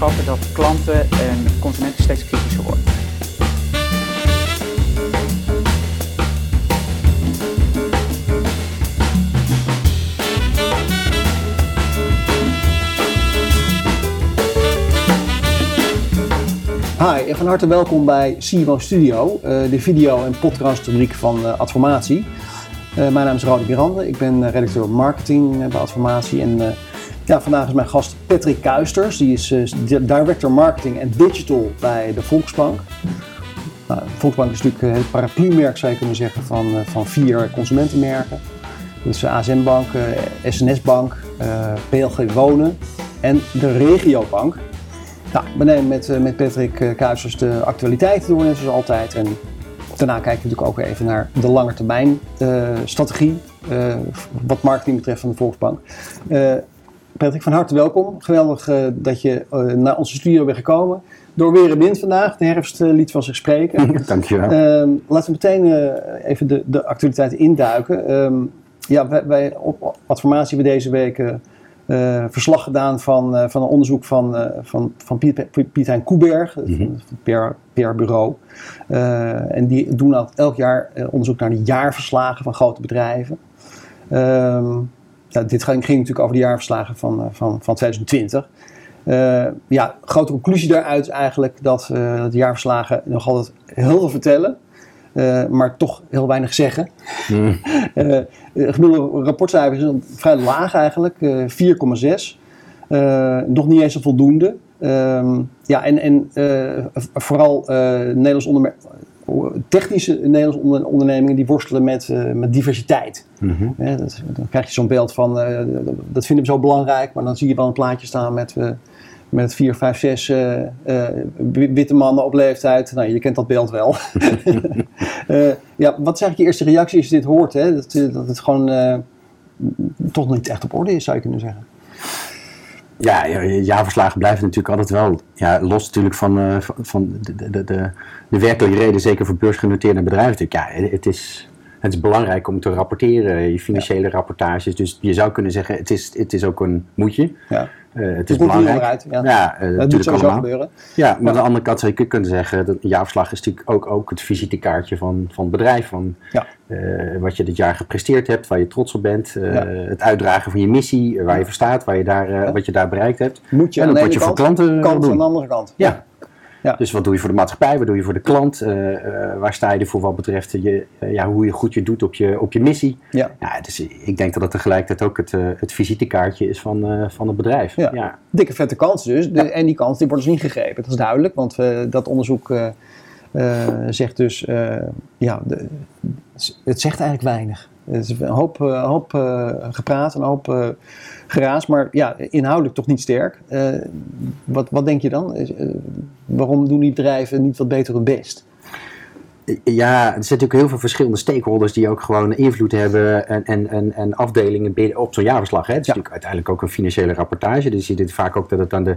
dat klanten en consumenten steeds kritischer worden. Hi en van harte welkom bij CMO Studio, uh, de video- en podcastrubriek van uh, Adformatie. Uh, mijn naam is Rode Mirande, ik ben redacteur marketing bij Adformatie en ja, vandaag is mijn gast Patrick Kuisters, die is director marketing en digital bij de Volksbank. Nou, Volksbank is natuurlijk het paraplu-merk zou je kunnen zeggen van, van vier consumentenmerken. Dus ASM Bank, SNS Bank, PLG Wonen en de Regiobank. Nou, we nemen met, eh, met Patrick eh, Kuisers de actualiteiten door, net zoals altijd. En daarna kijken we natuurlijk ook even naar de lange termijn uh, strategie, wat marketing betreft van de Volksbank. Patrick, van harte welkom. Geweldig dat je naar onze studio bent gekomen. Door weer en wind vandaag. De herfst liet van zich spreken. Dankjewel. Ehm, laten we meteen even de, de actualiteiten induiken. Um, ja, wij, wij op Adformatie we deze week verslag gedaan van, van een onderzoek van, van, van Piet, Piet Hein Koeberg, mm -hmm. per, per bureau. en die doen elk, elk jaar onderzoek naar de jaarverslagen van grote bedrijven. Ehm, ja, dit ging, ging, natuurlijk over de jaarverslagen van, van, van 2020. ja, grote conclusie daaruit is eigenlijk dat, dat de jaarverslagen nog altijd heel veel vertellen. Uh, maar toch heel weinig zeggen. Mm. uh, gemiddelde rapportcijfers zijn vrij laag eigenlijk, uh, 4,6. nog niet eens een voldoende. ja, en, en vooral Nederlands technische Nederlandse ondernemingen die worstelen met, met diversiteit. Mm -hmm. ja, dat, dan krijg je zo'n beeld van, dat vinden we zo belangrijk, maar dan zie je wel een plaatje staan met met vier, vijf, zes uh, uh, witte mannen op leeftijd. Nou, je kent dat beeld wel. uh, ja, wat is eigenlijk je eerste reactie als je dit hoort? Hè? Dat, dat het gewoon toch niet echt op orde is, zou je kunnen zeggen. Ja, jaarverslagen blijven natuurlijk altijd wel ja, los natuurlijk van, van de, de, de, de werkelijke reden, zeker voor beursgenoteerde bedrijven. Ja, het is, het is belangrijk om te rapporteren, je financiële rapportages. Dus je zou kunnen zeggen, het is, het is ook een moedje. Ja. Uh, het is belangrijk. Uit, ja, ja uh, dat moet sowieso allemaal. gebeuren. Ja, maar aan de andere kant zou je kunnen zeggen, dat een jaarverslag is natuurlijk ook, ook het visitekaartje van, van het bedrijf. Van ja. uh, wat je dit jaar gepresteerd hebt, waar je trots op bent. Het uitdragen van je missie, waar je voor staat, waar je daar, wat je daar bereikt hebt. Moet je en aan wat je voor klanten kant doen. aan de andere kant. Ja. Ja. Dus wat doe je voor de maatschappij, wat doe je voor de klant? Uh, uh, waar sta je ervoor wat betreft je, uh, ja, hoe je goed je doet op je, op je missie? Ja. ja dus ik denk dat het tegelijkertijd ook het, het visitekaartje is van, van het bedrijf. Ja. Dikke vette kans dus. De, en die kans die wordt dus niet gegrepen. Dat is duidelijk, want dat onderzoek zegt dus, ja, de, het zegt eigenlijk weinig. Het is een hoop, hoop gepraat, een hoop geraas, maar ja, inhoudelijk toch niet sterk. Wat, wat denk je dan? Waarom doen die bedrijven niet wat beter hun best? Ja, er zijn natuurlijk heel veel verschillende stakeholders die ook gewoon invloed hebben en, en, en, en afdelingen binnen op zo'n jaarverslag. Hè. Het is ja. natuurlijk uiteindelijk ook een financiële rapportage, dus je ziet vaak ook dat het aan de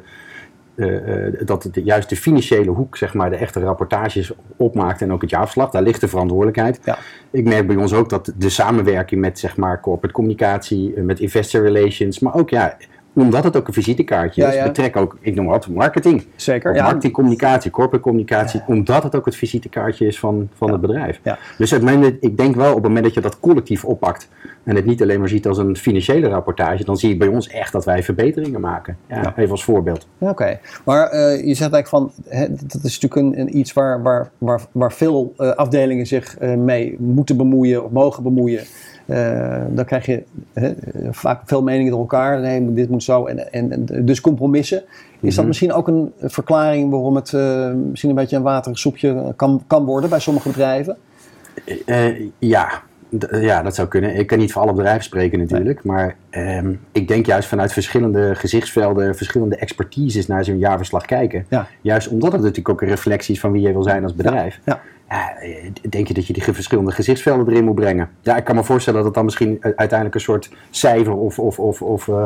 uh, dat het juist de financiële hoek, zeg maar, de echte rapportages opmaakt en ook het jaarverslag. Daar ligt de verantwoordelijkheid. Ja. Ik merk bij ons ook dat de samenwerking met, zeg maar, corporate communicatie, met investor relations, maar ook, ja, omdat het ook een visitekaartje ja, is, ja. betrek ook, ik noem wat, marketing. Zeker. Ja. marketingcommunicatie, corporate communicatie, omdat het ook het visitekaartje is van, van het bedrijf. Dus het moment, ik denk wel op het moment dat je dat collectief oppakt en het niet alleen maar ziet als een financiële rapportage, dan zie ik bij ons echt dat wij verbeteringen maken. Even als voorbeeld. Oké, maar uh, je zegt eigenlijk van, hè, dat is natuurlijk een, een, iets waar, waar, waar, waar veel uh, afdelingen zich uh, mee moeten bemoeien of mogen bemoeien. Uh, dan krijg je he, vaak veel meningen door elkaar. Nee, dit moet zo. En, en, dus compromissen. Is dat misschien ook een verklaring waarom het uh, misschien een beetje een waterig soepje kan, kan worden bij sommige bedrijven? Uh, ja. ja, dat zou kunnen. Ik kan niet voor alle bedrijven spreken natuurlijk. Nee. Maar um, ik denk juist vanuit verschillende gezichtsvelden, verschillende expertises naar zo'n jaarverslag kijken. Ja. Juist omdat het natuurlijk ook een reflectie is van wie je wil zijn als bedrijf. Ja. ja. Ja, denk je dat je die verschillende gezichtsvelden erin moet brengen? Ja, ik kan me voorstellen dat het dan misschien uiteindelijk een soort cijfer of, of, of, of uh,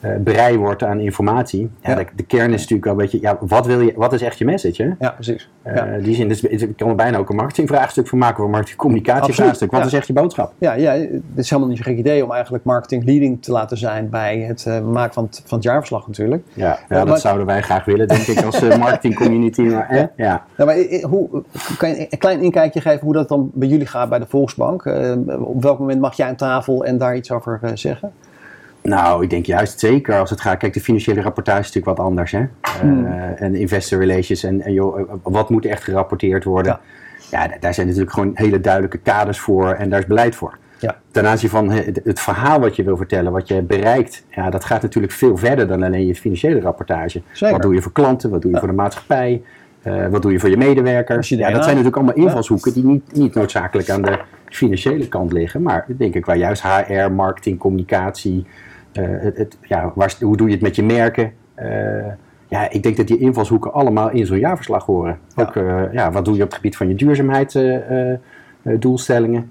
eh, brei wordt aan informatie. Ja. De, de kern is natuurlijk wel een beetje, ja, wat, wil je, wat is echt je message? Hè? Ja, precies. Eh, Ja. Die zin, dus, ik kan er bijna ook een marketingvraagstuk van maken, of een marketingcommunicatievraagstuk. Wat is echt je boodschap? Ja, ja, het is helemaal niet zo'n gek idee om eigenlijk marketing leading te laten zijn bij het eh, maken van het, van het jaarverslag natuurlijk. Ja, dat maar- zouden wij graag willen, denk ik, als marketingcommunity. Maar, eh, Ja. maar hoe, kan je een klein inkijkje geven hoe dat dan bij jullie gaat bij de Volksbank? Op welk moment mag jij aan tafel en daar iets over zeggen? Nou, ik denk juist zeker als het gaat. Kijk, de financiële rapportage is natuurlijk wat anders. Hè? Hmm. Eh, en investor relations en, en joh, eh, wat moet echt gerapporteerd worden. Ja, da- daar zijn natuurlijk gewoon hele duidelijke kaders voor en daar is beleid voor. Ja. Ten aanzien van he- het, het verhaal wat je wil vertellen, wat je bereikt, ja, dat gaat natuurlijk veel verder dan alleen je financiële rapportage. Zeker. Wat doe je voor klanten, wat doe je voor de maatschappij, eh, wat doe je voor je medewerkers. Je Ja, dat zijn natuurlijk allemaal invalshoeken die niet, niet noodzakelijk aan de financiële kant liggen, maar denk ik waar juist HR, marketing, communicatie, eh, het, het, ja, waar, hoe doe je het met je merken? Eh, ja, ik denk dat die invalshoeken allemaal in zo'n jaarverslag horen. Ja. Ook, eh, ja, wat doe je op het gebied van je duurzaamheidsdoelstellingen?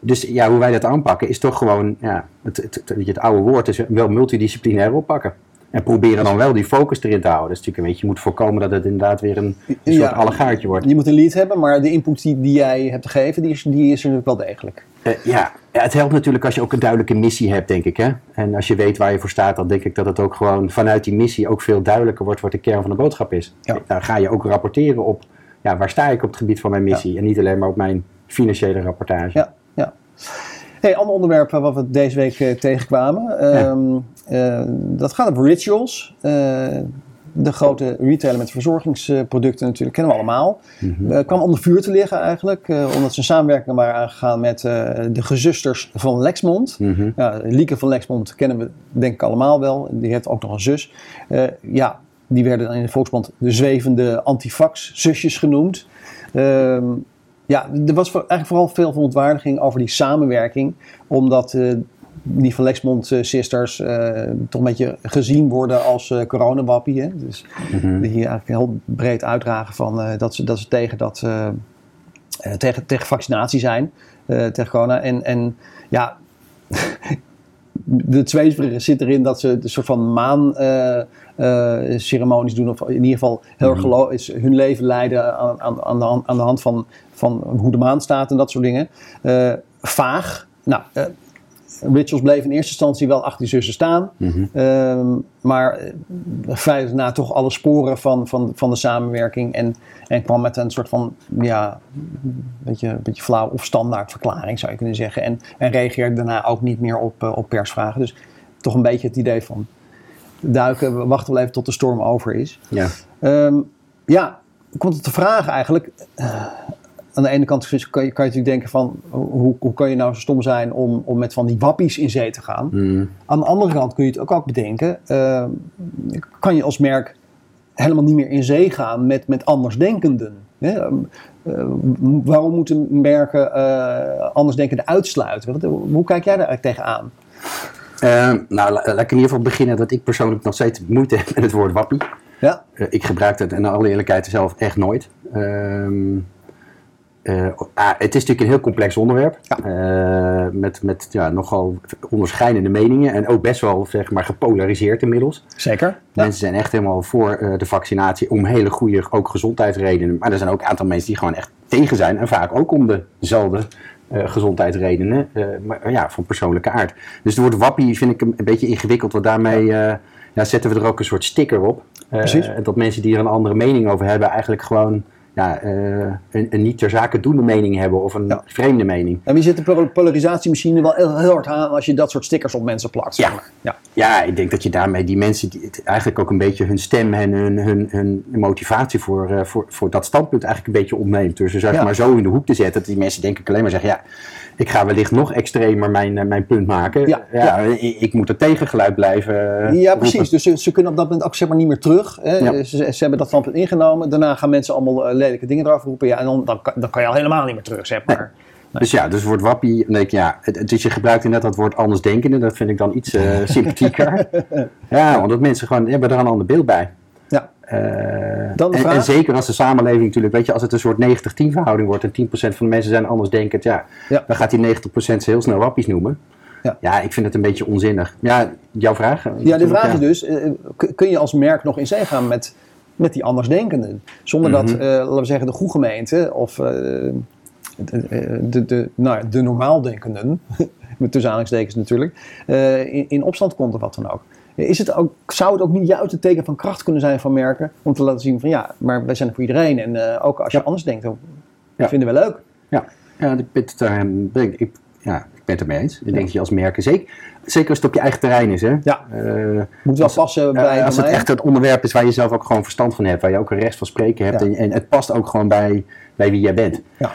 dus ja, hoe wij dat aanpakken is toch gewoon, ja, het, het, het, het oude woord is wel multidisciplinair oppakken. En proberen dan wel die focus erin te houden. Dus natuurlijk een beetje, je moet voorkomen dat het inderdaad weer een, een soort Ja. allegaartje wordt. Je moet een lead hebben, maar de input die, die jij hebt gegeven, die is, die is er natuurlijk wel degelijk. Eh, ja. ja, het helpt natuurlijk als je ook een duidelijke missie hebt, denk ik. Hè? En als je weet waar je voor staat, dan denk ik dat het ook gewoon vanuit die missie ook veel duidelijker wordt wat de kern van de boodschap is. Ja. Daar ga je ook rapporteren op, ja, waar sta ik op het gebied van mijn missie? En niet alleen maar op mijn financiële rapportage. Ja, ja. Hey, ander onderwerp wat we deze week eh, tegenkwamen. Ehm, eh, dat gaat over Rituals. Eh, de grote retailer met verzorgingsproducten natuurlijk, kennen we allemaal. Mhm. Kwam onder vuur te liggen eigenlijk, omdat ze een samenwerking waren aangegaan met de gezusters van Lexmond. Mhm. Ja, Lieke van Lexmond kennen we denk ik allemaal wel. Die heeft ook nog een zus. Ja, die werden dan in de Volksband de zwevende antifax-zusjes genoemd. Ehm, ja, er was voor- eigenlijk vooral veel verontwaardiging over die samenwerking. Omdat eh, die van Lexmond eh, Sisters eh, toch een beetje gezien worden als eh coronawappie. Hè? Dus Mhm. die hier eigenlijk heel breed uitdragen van dat, ze, dat ze tegen, dat, tegen, tegen vaccinatie zijn. tegen corona. En, en ja, de tweesprong zit erin dat ze een soort van maan eh, eh, ceremonies doen. Of in ieder geval heel erg gelo- is hun leven leiden aan, aan, aan, de, hand, aan de hand van, van hoe de maan staat en dat soort dingen. Eh, vaag. Nou, eh, Rituals bleef in eerste instantie wel achter die zussen staan. Mhm. Ehm, maar eh, feitelijk na toch alle sporen van, van, van de samenwerking. En, en kwam met een soort van, ja, beetje, een beetje flauw of standaard verklaring zou je kunnen zeggen. En, en reageerde daarna ook niet meer op, op persvragen. Dus toch een beetje het idee van duiken, we wachten wel even tot de storm over is. Ja. Ehm, ja, komt het te vragen eigenlijk. Aan de ene kant kan je, kan je natuurlijk denken van hoe, hoe kan je nou zo stom zijn om, om met van die wappies in zee te gaan. Mhm. Aan de andere kant kun je het ook, ook bedenken. eh, kan je als merk helemaal niet meer in zee gaan met, met andersdenkenden? Hè? Eh, waarom moeten merken eh andersdenkenden uitsluiten? Wat- hoe kijk jij daar eigenlijk tegenaan? Nou, la- laat ik in ieder geval beginnen dat ik persoonlijk nog steeds moeite heb met het woord wappie. Ja, ik gebruik het in alle eerlijkheid zelf echt nooit. Ehm, eh, ah, het is natuurlijk een heel complex onderwerp. Eh, met met ja, nogal onderscheidende meningen. En ook best wel zeg maar, gepolariseerd inmiddels. zeker. Ja. Mensen zijn echt helemaal voor eh, de vaccinatie om hele goede ook gezondheidsredenen. Maar er zijn ook een aantal mensen die gewoon echt tegen zijn. En vaak ook om dezelfde gezondheidsredenen. maar ja, van persoonlijke aard. Dus het woord wappie vind ik een, beetje ingewikkeld. Want daarmee ja, zetten we er ook een soort sticker op. Precies. en dat mensen die er een andere mening over hebben eigenlijk gewoon... Ja, eh, een, een niet ter zake doende mening hebben of een Ja. vreemde mening. En wie zit de pol- polarisatiemachine wel heel, heel hard aan als je dat soort stickers op mensen plakt? Ja. ja. Ja, ik denk dat je daarmee die mensen die eigenlijk ook een beetje hun stem en hun, hun, hun motivatie voor, eh, voor, voor dat standpunt eigenlijk een beetje opneemt. Dus zeg Ja. maar zo in de hoek te zetten, dat die mensen denk ik alleen maar zeggen, ja, ik ga wellicht nog extremer mijn, eh, mijn punt maken. Ja, ja. Ik, ik moet het tegengeluid blijven eh, Ja, roepen. precies. Dus ze, ze kunnen op dat moment ook zeg maar niet meer terug. Hè. Ja. Ze, ze hebben dat standpunt ingenomen. Daarna gaan mensen allemaal eh, lelijke dingen erover roepen. Ja, en dan, dan, kan, dan kan je al helemaal niet meer terug, zeg maar. Dus ja, dus het woord wappie, ik, ja, het, het- dus je gebruikt inderdaad dat woord andersdenkende, dat vind ik dan iets eh, sympathieker. ja, omdat mensen gewoon hebben er een ander beeld bij. Eh, Dan de en, vraag. en zeker als de samenleving natuurlijk, weet je, als het een soort 90-10 verhouding wordt en 10% van de mensen zijn andersdenkend, ja, Ja. dan gaat die 90% ze heel snel wappies noemen. Ja. Ja, ik vind het een beetje onzinnig. Ja, jouw vraag? Ja, de vraag is dus, eh, kun je als merk nog in zee gaan met, met die andersdenkenden? Zonder dat, Mhm. eh, laten we zeggen, de goede gemeente of eh, de, de, de, nou, de normaaldenkenden, met tussen aanhalingstekens natuurlijk, in, in opstand komt of wat dan ook. Is het ook, zou het ook niet juist een teken van kracht kunnen zijn van merken om te laten zien van ja, maar wij zijn er voor iedereen en eh, ook als je anders denkt, dan Ja. vinden we leuk. Ja, ja ik, ben het, daar, ben ik, ja, ik ben het ermee eens. Ik denk dat je als merken, zeker, zeker als het op je eigen terrein is. Hè? Ja. Eh, Moet wel Als- passen Eh, bij als het echt het onderwerp is waar je zelf ook gewoon verstand van hebt, waar je ook een recht van spreken hebt en, en het past ook gewoon bij, bij wie jij bent. Ja.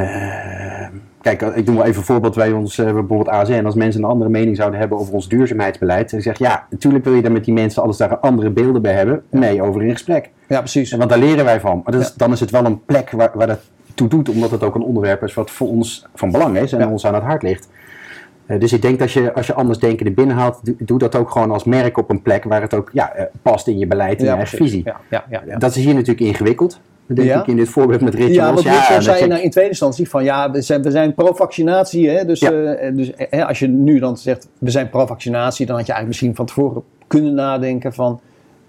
Eh, kijk, ik doe wel even een voorbeeld bij ons, eh, bijvoorbeeld ASN. Als mensen een andere mening zouden hebben over ons duurzaamheidsbeleid, dan zeg ik ja, natuurlijk wil je daar met die mensen alles daar andere beelden bij hebben, mee over in gesprek. Ja, precies. En want daar leren wij van. Maar dat is, Ja. dan is het wel een plek waar, waar dat toe doet, omdat het ook een onderwerp is wat voor ons van belang is en Ja. ons aan het hart ligt. Eh, dus ik denk dat je, als je anders denken er binnen haalt, doe, doe dat ook gewoon als merk op een plek waar het ook ja, past in je beleid en je eigen precies. visie. Ja, ja, ja, ja. Dat is hier natuurlijk ingewikkeld. Denk Ja? ik in dit voorbeeld met rituals. Ja, want Rituals dat zei nou in tweede instantie van ja, we zijn, we zijn pro-vaccinatie. Hè? Dus, Ja. eh, dus als je nu dan zegt we zijn pro-vaccinatie, dan had je eigenlijk misschien van tevoren kunnen nadenken van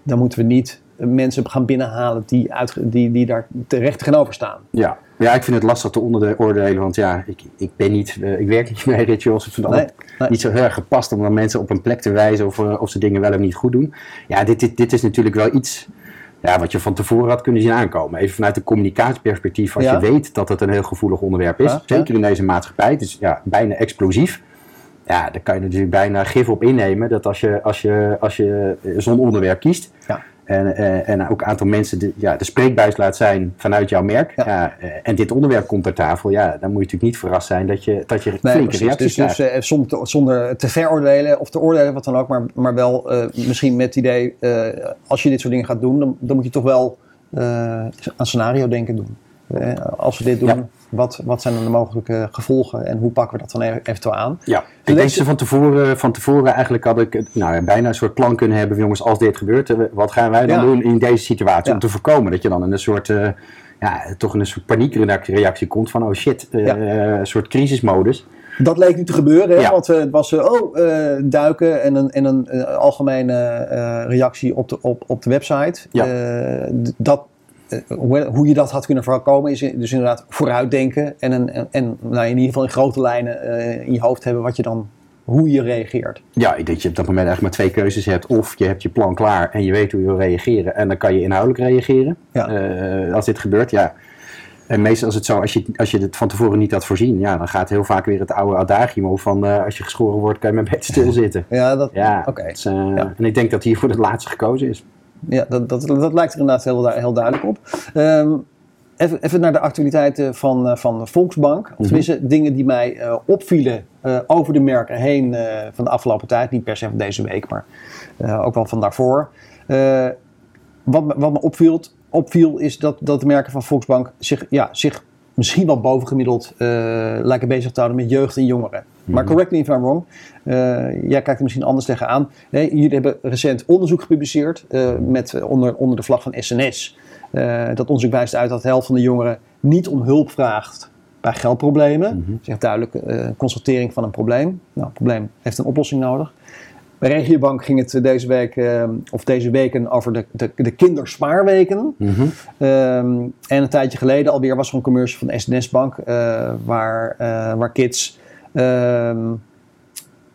dan moeten we niet mensen gaan binnenhalen die, uit, die, die daar terecht tegenover staan. ja. ja, ik vind het lastig te onderoordelen, want ja, ik, ik ben niet, eh, ik werk niet bij rituals. Ik vind het Nee, altijd nee. niet zo heel erg gepast om dan mensen op een plek te wijzen of, eh, of ze dingen wel of niet goed doen. Ja, dit, dit, dit is natuurlijk wel iets ja, wat je van tevoren had kunnen zien aankomen. Even vanuit een communicatieperspectief, als Ja. je weet dat het een heel gevoelig onderwerp is, Ja, zeker in deze maatschappij, het is ja, bijna explosief. Ja, daar kan je natuurlijk bijna gif op innemen dat als je, als je, als je zo'n onderwerp kiest, Ja. En, eh, en ook een aantal mensen de, ja, de spreekbuis laat zijn vanuit jouw merk. Ja. Ja. eh, en dit onderwerp komt ter tafel. Ja, dan moet je natuurlijk niet verrast zijn dat je, dat je Nee, flinke reacties Dus, dus krijgt. eh, zonder, te, zonder te veroordelen of te oordelen, wat dan ook, maar, maar wel misschien met het idee, als je dit soort dingen gaat doen, dan, dan moet je toch wel aan scenario denken doen. Eh, als we dit doen, Ja. wat, wat zijn dan de mogelijke gevolgen en hoe pakken we dat dan e- eventueel aan? Ja, Dus ik denk ze van tevoren, van tevoren eigenlijk had ik nou, bijna een soort plan kunnen hebben. Jongens, als dit gebeurt, eh, wat gaan wij dan Ja. doen in deze situatie? Ja. Om te voorkomen dat je dan in een soort, eh, ja, toch in een soort paniekreactie komt van, oh shit, een soort crisismodus. Dat leek nu te gebeuren, hè? Want het was oh, duiken en een, en een algemene reactie op de, op, op de website. Dat, hoe, hoe je dat had kunnen voorkomen is dus inderdaad vooruitdenken en, een, en, nou, in ieder geval in grote lijnen eh, in je hoofd hebben wat je dan, hoe je reageert. Ja, ik denk dat je op dat moment eigenlijk maar twee keuzes hebt. Of je hebt je plan klaar en je weet hoe je wil reageren. En dan kan je inhoudelijk reageren. Ja. Eh, als dit gebeurt, ja. En meestal is het zo, als je, als je het van tevoren niet had voorzien, ja, dan gaat heel vaak weer het oude adagium van eh, als je geschoren wordt, kan je maar beter stilzitten. Ja, dat, Ja, oké. eh, Ja. en ik denk dat hier voor het laatste gekozen is. Ja, dat, dat, dat lijkt er inderdaad heel, heel duidelijk op. Ehm, even, even naar de actualiteiten van, eh, van de Volksbank. Of tenminste, dingen die mij eh, opvielen eh, over de merken heen van de afgelopen tijd. Niet per se van deze week, maar ook wel van daarvoor. Wat, me- wat me opviel, opviel is dat, dat de merken van Volksbank zich, ja, zich misschien wel bovengemiddeld lijken bezig te houden met jeugd en jongeren. Maar correct me if I'm wrong. Eh, jij kijkt er misschien anders tegenaan. Nee, jullie hebben recent onderzoek gepubliceerd eh, met, eh, onder, onder de vlag van SNS. Dat onderzoek wijst uit dat de helft van de jongeren niet om hulp vraagt bij geldproblemen. Zegt duidelijk constatering van een probleem. Nou, het probleem heeft een oplossing nodig. Bij Regiobank ging het deze week, of deze weken, over de, de, de kinderspaarweken. Ehm, en een tijdje geleden alweer was er een commercial van de SNS Bank, waar, waar kids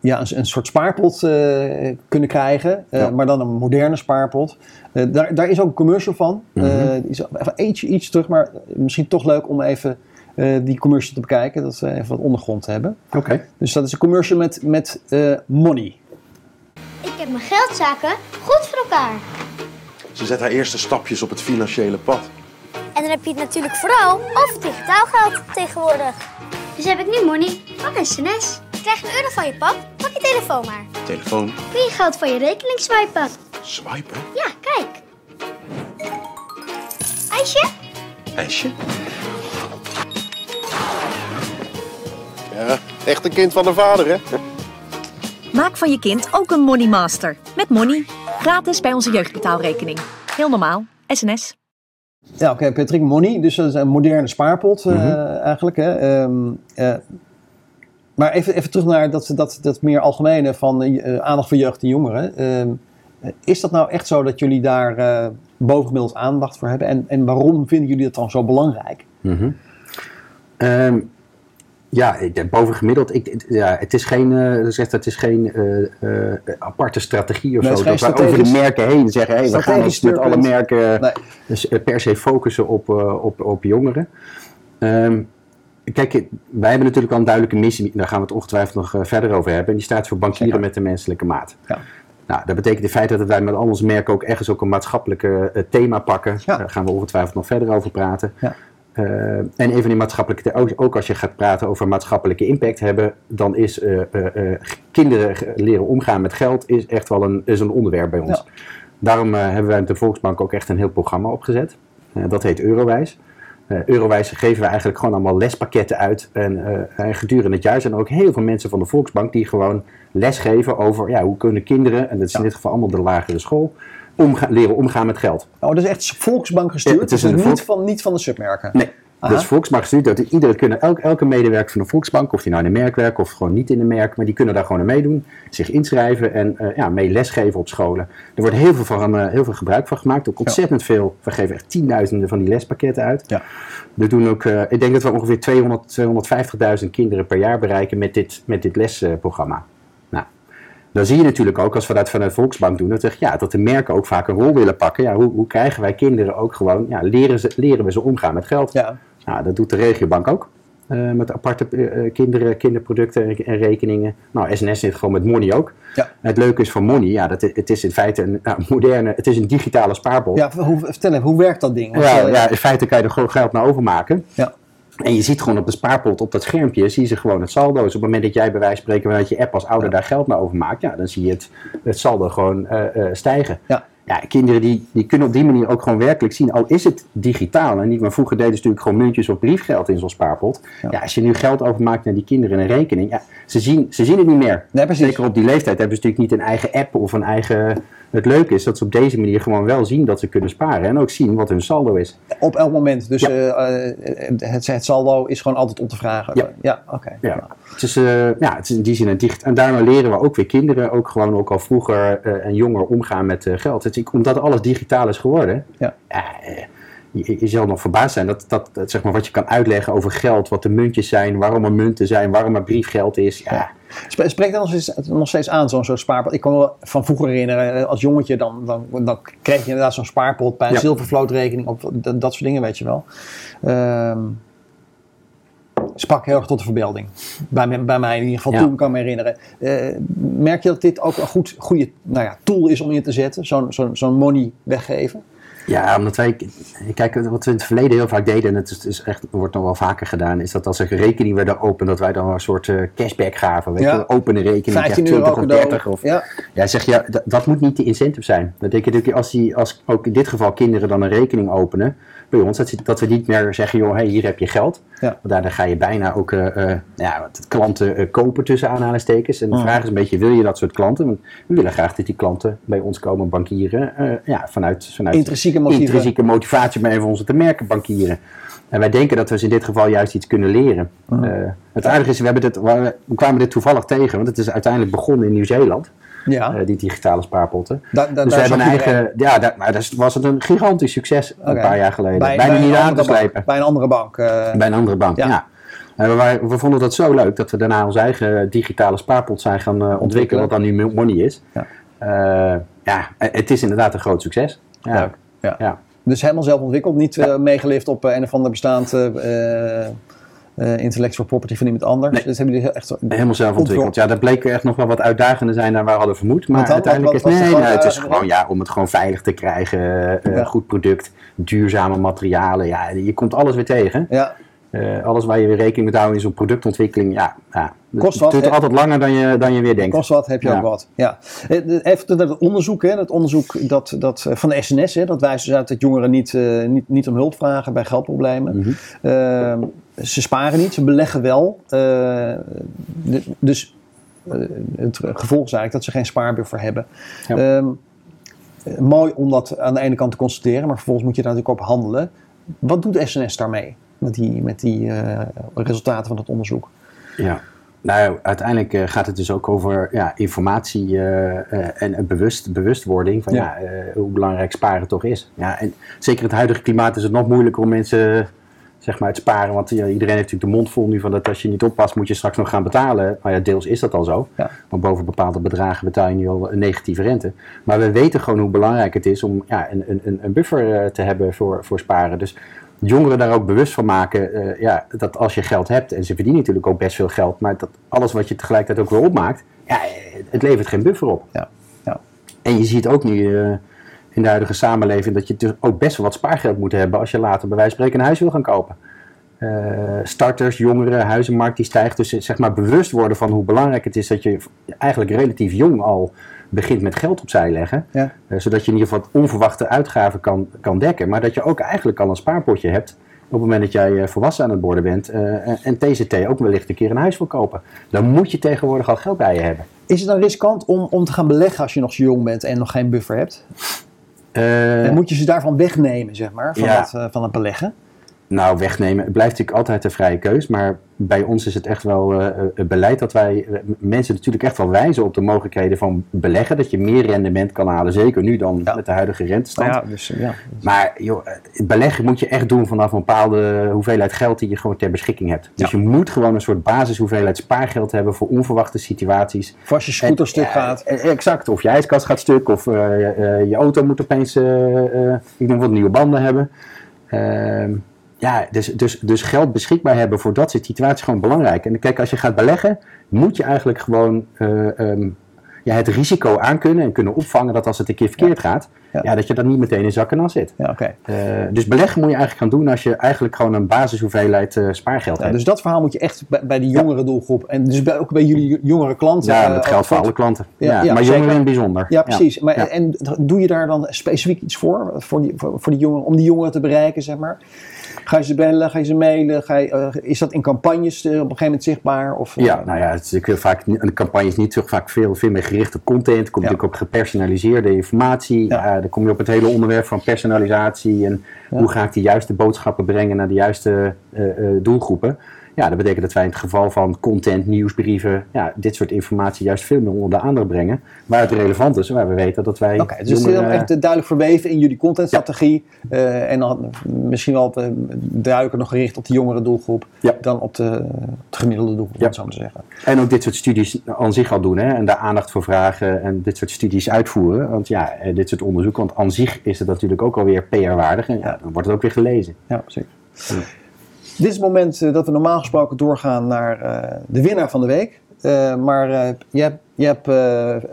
ja, een, een soort spaarpot eh, kunnen krijgen, eh, Ja. maar dan een moderne spaarpot. Eh, daar, daar is ook een commercial van. Die is even iets terug, maar misschien toch leuk om even eh, die commercial te bekijken, dat we even wat ondergrond hebben. Oké. Dus dat is een commercial met, met eh, money. Ik heb mijn geldzaken goed voor elkaar. Ze zet haar eerste stapjes op het financiële pad. En dan heb je het natuurlijk vooral over digitaal geld tegenwoordig. Dus heb ik nu money van SNS. Krijg een euro van je pap, pak je telefoon maar. Telefoon, Kun je geld van je rekening swipen? swipen, Ja, kijk. IJsje? ijsje. Ja, echt een kind van de vader, hè? Maak van je kind ook een Money Master. Met Money. Gratis bij onze jeugdbetaalrekening. Heel normaal. SNS. Ja, oké, Patrick Money, dus dat is een moderne spaarpot eh, eigenlijk. Hè. Ehm, eh, maar even, even terug naar dat, dat, dat meer algemene van eh, aandacht voor jeugd en jongeren. Ehm, eh, is dat nou echt zo dat jullie daar bovengemiddeld aandacht voor hebben? En, en waarom vinden jullie dat dan zo belangrijk? Mhm. Ehm, ja, ik bovengemiddeld. Ik, het- ja, het is geen, eh, zegt, het is geen eh, eh, aparte strategie of Nee, zo. Dat we over de merken heen zeggen: hey, we gaan ons met alle merken Nee. dus, per se focussen op, op, op jongeren. Ehm, kijk, wij hebben natuurlijk al een duidelijke missie. Daar gaan we het ongetwijfeld nog verder over hebben. En die staat voor bankieren Zeker. met de menselijke maat. Ja. Nou, dat betekent in feite dat wij met al onze merken ook ergens ook een maatschappelijke thema pakken. Ja. Daar gaan we ongetwijfeld nog verder over praten. Ja. Eh, en een van die maatschappelijke, ook, ook als je gaat praten over maatschappelijke impact hebben, dan is eh, eh, kinderen leren omgaan met geld is echt wel een, is een onderwerp bij ons. Ja. Daarom hebben wij met de Volksbank ook echt een heel programma opgezet. Dat heet Eurowijs. Eurowijs geven we eigenlijk gewoon allemaal lespakketten uit. En, en gedurende het jaar zijn er ook heel veel mensen van de Volksbank die gewoon les geven over ja, hoe kunnen kinderen, en dat is in dit geval allemaal de lagere school, omga- leren omgaan met geld. Oh, dat is echt Volksbank gestuurd? Ja, het is dus niet, van, niet van de submerken? Nee. Aha. Dus Volksbank stuurt dat iedereen kunnen, elke, elke medewerker van de Volksbank, of die nou in een merk werkt of gewoon niet in een merk, maar die kunnen daar gewoon aan meedoen, zich inschrijven en eh, ja, mee lesgeven op scholen. Er wordt heel veel, van, eh, heel veel gebruik van gemaakt, ook ontzettend veel. We geven echt tienduizenden van die lespakketten uit. Ja. We doen ook, eh, ik denk dat we ongeveer 200, 250.000 kinderen per jaar bereiken met dit, met dit lesprogramma. Dan zie je natuurlijk ook, als we dat vanuit Volksbank doen, dat, er- ja, dat de merken ook vaak een rol willen pakken. Ja, hoe, hoe krijgen wij kinderen ook gewoon, ja, leren, ze, leren we ze omgaan met geld? Ja. Nou, dat doet de regiobank ook. eh, met aparte eh, eh, kinderen, kinderproducten en, en rekeningen. Nou, SNS zit gewoon met Money ook. Ja. Het leuke is van Money, ja, dat, het is in feite een nou, moderne, het is een digitale spaarbol. Ja, hoe, vertel even, hoe werkt dat ding? Ja, ja, in feite kan je er gewoon geld naar overmaken. Ja. En je ziet gewoon op de spaarpot, op dat schermpje, zie je gewoon het saldo. Dus op het moment dat jij bij wijze van spreken vanuit je app als ouder daar geld naar overmaakt, ja, dan zie je het, het saldo gewoon eh, eh, stijgen. Ja. Ja, kinderen die, die kunnen op die manier ook gewoon werkelijk zien, al is het digitaal en niet, maar vroeger deden ze natuurlijk gewoon muntjes of briefgeld in zo'n spaarpot. Ja. als je nu geld overmaakt naar die kinderen in een rekening, ja, ze, zien, ze zien het niet meer. Nee, precies. Zeker op die leeftijd hebben ze natuurlijk niet een eigen app of een eigen... Het leuke is dat ze op deze manier gewoon wel zien dat ze kunnen sparen en ook zien wat hun saldo is. Op elk moment. Dus Ja. eh, eh, het, het saldo is gewoon altijd om te vragen. Ja. oké. Ja. Het, is, eh, ja, het is in die zin een dicht. En daarmee leren we ook weer kinderen, ook gewoon ook al vroeger en jonger omgaan met geld. Het, omdat alles digitaal is geworden. Ja. eh, je, je zal nog verbaasd zijn dat, dat, dat, zeg maar, wat je kan uitleggen over geld, wat de muntjes zijn, waarom er munten zijn, waarom er briefgeld is. Ja, Sp- Spreekt dat nog steeds, nog steeds aan, zo'n zo'n spaarpot? Ik kan me van vroeger herinneren, eh, als jongetje, dan, dan, dan kreeg je inderdaad zo'n spaarpot bij een Ja. zilvervlootrekening, of dat, dat soort dingen, weet je wel. Ehm sprak heel erg tot de verbeelding. Bij, bij mij in ieder geval, Ja. toen kan me herinneren. Eh, merk je dat dit ook een goed, goede nou ja, tool is om in te zetten? Zo'n zo'n zo'n money weggeven? Ja, omdat wij, kijk, wat we in het verleden heel vaak deden, en het is, is echt, wordt nog wel vaker gedaan, is dat als er rekening werd open, dat wij dan een soort eh, cashback gaven. Weet Ja. je, open een rekening, 15 krijg euro 20 of cadeau. 30 of Ja. Ja, zeg je, dat, dat moet niet de incentive zijn. Dat betekent natuurlijk, als, die, als ook in dit geval kinderen dan een rekening openen bij ons, dat, dat we niet meer zeggen, joh, hey, hier heb je geld. Ja. Want daardoor ga je bijna ook eh, eh, ja, klanten kopen tussen aanhalingstekens. En de vraag is een beetje, wil je dat soort klanten? Want we willen graag dat die klanten bij ons komen bankieren. ja, vanuit, vanuit Intrinsieke motieven. intrinsieke motivatie om even onze te merken bankieren. En wij denken dat we ze in dit geval juist iets kunnen leren. Mhm. Eh, het aardige is, we, hebben dit, we kwamen dit toevallig tegen, want het is uiteindelijk begonnen in Nieuw-Zeeland. Ja, Eh, die digitale spaarpotten. Da- da- dus we hebben een iedereen- eigen. Ja, daar, maar daar was het een gigantisch succes een paar jaar geleden. bij, Bijna bij niet aan te slepen. Bij een andere bank. eh, Bij een andere bank, Ja. ja. En we, we vonden dat zo leuk dat we daarna onze eigen digitale spaarpot zijn gaan eh, ontwikkelen, wat dan nu Money is. Ja. Eh, ja, het is inderdaad een groot succes. Ja. Leuk, ja. Ja. Dus helemaal zelf ontwikkeld, niet eh, meegelift op eh, een of ander bestaand eh, intellectual property van iemand anders. Nee. Dus hebben jullie echt Helemaal zelf ontwikkeld. Ja, dat bleek echt nog wel wat uitdagender zijn dan wij hadden vermoed. Maar uiteindelijk Wat- is wat nee, nee, het is gewoon ja, om het gewoon veilig te krijgen. Ja. Goed product, duurzame materialen. Ja, je komt alles weer tegen. Ja, alles waar je weer rekening mee houdt in zo'n productontwikkeling, ja, ja het Kost wat, duurt hè? altijd langer dan je, dan je weer denkt. kost wat, heb je Ja. ook wat. Ja. Eh, Even het onderzoek. Hè. Het onderzoek dat, dat, eh, van de SNS, hè, dat wijst dus uit dat jongeren niet, eh, niet, niet om hulp vragen bij geldproblemen. Mhm. Ze sparen niet, ze beleggen wel. De- dus het gevolg is eigenlijk dat ze geen spaarbuffer hebben. Ja. Ehm, eh, mooi om dat aan de ene kant te constateren, maar vervolgens moet je daar natuurlijk op handelen. Wat doet SNS daarmee met die, met die resultaten van het onderzoek? Ja. Nou, uiteindelijk eh, gaat het dus ook over ja, informatie eh, en een bewust, bewustwording van ja. Ja. hoe belangrijk sparen toch is. Ja, en zeker in het huidige klimaat is het nog moeilijker om mensen zeg maar, het sparen. Want ja, iedereen heeft natuurlijk de mond vol nu van dat als je niet oppast moet je straks nog gaan betalen. Nou ja, deels is dat al zo. Ja. Want boven bepaalde bedragen betaal je nu al een negatieve rente. Maar we weten gewoon hoe belangrijk het is om ja, een, een- een, buffer te hebben voor, voor sparen. Dus jongeren daar ook bewust van maken eh, ja, dat als je geld hebt, en ze verdienen natuurlijk ook best veel geld, maar dat alles wat je tegelijkertijd ook weer opmaakt, ja, eh, het levert geen buffer op. Ja. Ja. En je ziet ook nu eh, in de huidige samenleving dat je dus ook best wel wat spaargeld moet hebben als je later bij wijze van spreken een huis wil gaan kopen. Starters, jongeren, huizenmarkt die stijgt. Dus zeg maar bewust worden van hoe belangrijk het is dat je eigenlijk relatief jong al begint met geld opzij leggen. Ja. Eh, zodat je in ieder geval onverwachte uitgaven kan, kan dekken. Maar dat je ook eigenlijk al een spaarpotje hebt op het moment dat jij eh, volwassen aan het worden bent. eh, en TCT ook wellicht een keer een huis wil kopen. Dan moet je tegenwoordig al geld bij je hebben. Is het dan riskant om, om te gaan beleggen als je nog zo jong bent en nog geen buffer hebt? Moet je ze daarvan wegnemen, zeg maar, van, ja. dat, van het beleggen? Nou, wegnemen. Het blijft natuurlijk altijd een vrije keus. Maar bij ons is het echt wel eh, het beleid dat wij eh, mensen natuurlijk echt wel wijzen op de mogelijkheden van beleggen. Dat je meer rendement kan halen. Zeker nu dan Ja. met de huidige rentestand. Ja, dus, eh, ja. Maar joh, beleggen moet je echt doen vanaf een bepaalde hoeveelheid geld die je gewoon ter beschikking hebt. Dus je moet gewoon een soort basishoeveelheid spaargeld hebben voor onverwachte situaties. Of als je scooter stuk gaat. eh, Exact. Of je ijskast gaat stuk. Of eh, eh, je auto moet opeens, eh, eh, ik denk wat nieuwe banden hebben. Ja, dus, dus, dus geld beschikbaar hebben voor dat soort situaties is gewoon belangrijk. En kijk, als je gaat beleggen, moet je eigenlijk gewoon eh, ehm, ja, het risico aankunnen en kunnen opvangen dat als het een keer verkeerd gaat, Ja. ja. dat je dan niet meteen in zakken dan zit. Ja. Eh, dus beleggen moet je eigenlijk gaan doen als je eigenlijk gewoon een basishoeveelheid eh, spaargeld Ja, hebt. dus dat verhaal moet je echt bij, bij de jongere doelgroep. En dus bij, ook bij jullie jongere klanten. ja, eh, dat geldt voor alle klanten. Ja, maar jongeren in het bijzonder. Ja, precies. Maar. En doe je daar dan specifiek iets voor? Voor die, voor, voor die jongeren, om die jongeren te bereiken, zeg maar? Ga je ze bellen? Ga je ze mailen? Ga je, eh, is dat in campagnes eh, op een gegeven moment zichtbaar? Of, eh, Ja, nou ja, het is natuurlijk heel vaak, een campagne is niet zo vaak veel, veel meer gericht op content. Komt Ja. natuurlijk ook gepersonaliseerde informatie. Ja. Ja. dan kom je op het hele onderwerp van personalisatie en Ja. hoe ga ik de juiste boodschappen brengen naar de juiste eh, eh, doelgroepen. Ja, dat betekent dat wij in het geval van content, nieuwsbrieven, ja, dit soort informatie juist veel meer onder de aandacht brengen. Waar het relevant is, waar we weten dat wij. Oké, dus het is heel jongeren- echt duidelijk verweven in jullie contentstrategie. eh, en dan misschien wel eh, duidelijker nog gericht op de jongere doelgroep Ja. dan op de, de gemiddelde doelgroep, Ja. zo maar te zeggen. En ook dit soort studies aan zich al doen. Hè? En daar aandacht voor vragen en dit soort studies uitvoeren. Want ja, eh, dit soort onderzoek. Want aan zich is het natuurlijk ook alweer PR-waardig. En ja, dan wordt het ook weer gelezen. Ja, zeker. Dit is het moment eh, dat we normaal gesproken doorgaan naar eh, de winnaar van de week. Eh, maar je hebt, je hebt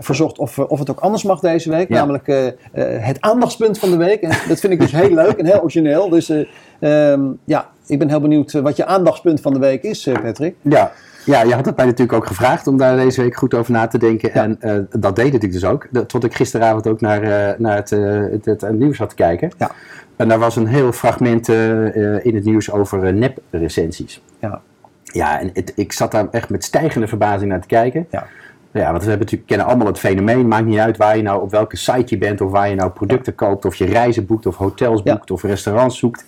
verzocht of, of het ook anders mag deze week. Ja. Namelijk het aandachtspunt van de week. En dat vind ik dus heel leuk en heel origineel. Dus eh, ehm, ja, ik ben heel benieuwd wat je aandachtspunt van de week is, Patrick. Ja. ja, je had het mij natuurlijk ook gevraagd om daar deze week goed over na te denken. Ja. En dat deed ik dus ook. Tot ik gisteravond ook naar, naar het, het, het, het nieuws had te kijken. Ja. En daar was een heel fragment eh, eh, in het nieuws over eh, nep-recensies. Ja. Ja, en het, ik zat daar echt met stijgende verbazing naar te kijken. Ja. Ja, want we hebben natuurlijk, kennen allemaal het fenomeen. Maakt niet uit waar je nou op welke site je bent, of waar je nou producten koopt, of je reizen boekt, of hotels Ja. boekt, of restaurants zoekt.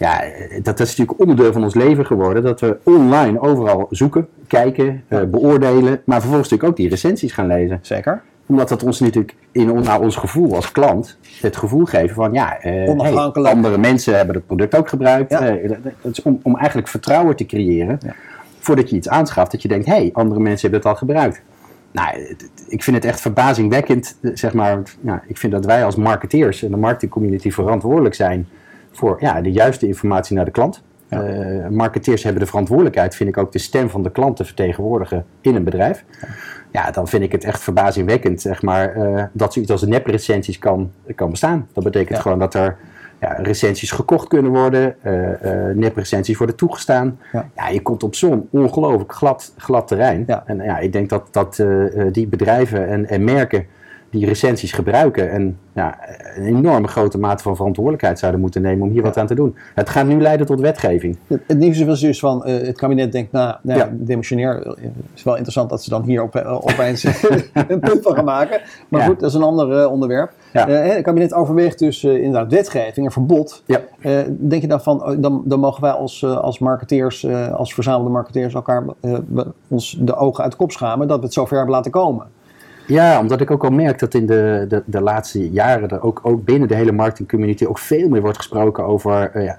Ja, dat is natuurlijk onderdeel van ons leven geworden. Dat we online overal zoeken, kijken, eh, beoordelen. Maar vervolgens natuurlijk ook die recensies gaan lezen. Zeker. Omdat dat ons natuurlijk in, naar ons gevoel als klant het gevoel geven van ja, hey, andere mensen hebben het product ook gebruikt. Ja. Eh, dat, is om, om eigenlijk vertrouwen te creëren Ja. voordat je iets aanschaft. Dat je denkt, hé, hey, andere mensen hebben het al gebruikt. Nou, ik vind het echt verbazingwekkend, zeg maar. Ja, ik vind dat wij als marketeers en de marketingcommunity verantwoordelijk zijn voor ja, de juiste informatie naar de klant. Ja. Eh, marketeers hebben de verantwoordelijkheid, vind ik ook, de stem van de klant te vertegenwoordigen in een bedrijf. Ja, dan vind ik het echt verbazingwekkend, zeg maar, eh, dat zoiets als nep-recensies kan, kan bestaan. Dat betekent Ja. gewoon dat er ja, recensies gekocht kunnen worden, eh eh nep-recensies worden toegestaan. Ja. Je komt op zo'n ongelooflijk glad, glad terrein. Ja. En ja, ik denk dat, dat die bedrijven en, en merken die recensies gebruiken en ja, een enorme grote mate van verantwoordelijkheid zouden moeten nemen om hier wat aan te doen. Het gaat nu leiden tot wetgeving. Het, het nieuws was dus van eh, het kabinet denkt, nou, nou ja. Demissionair. eh, Het is wel interessant dat ze dan hier op, eh, opeens een punt van gaan maken. Maar Ja. goed, dat is een ander eh, onderwerp. Eh, het kabinet overweegt dus eh, inderdaad wetgeving, een verbod. Ja. Eh, denk je dan van, oh, dan, dan mogen wij als, eh, als marketeers, eh, als verzamelde marketeers elkaar eh, ons de ogen uit de kop schamen dat we het zover hebben laten komen? Ja, omdat ik ook al merk dat in de, de, de laatste jaren er ook, ook binnen de hele marketingcommunity ook veel meer wordt gesproken over eh, ja,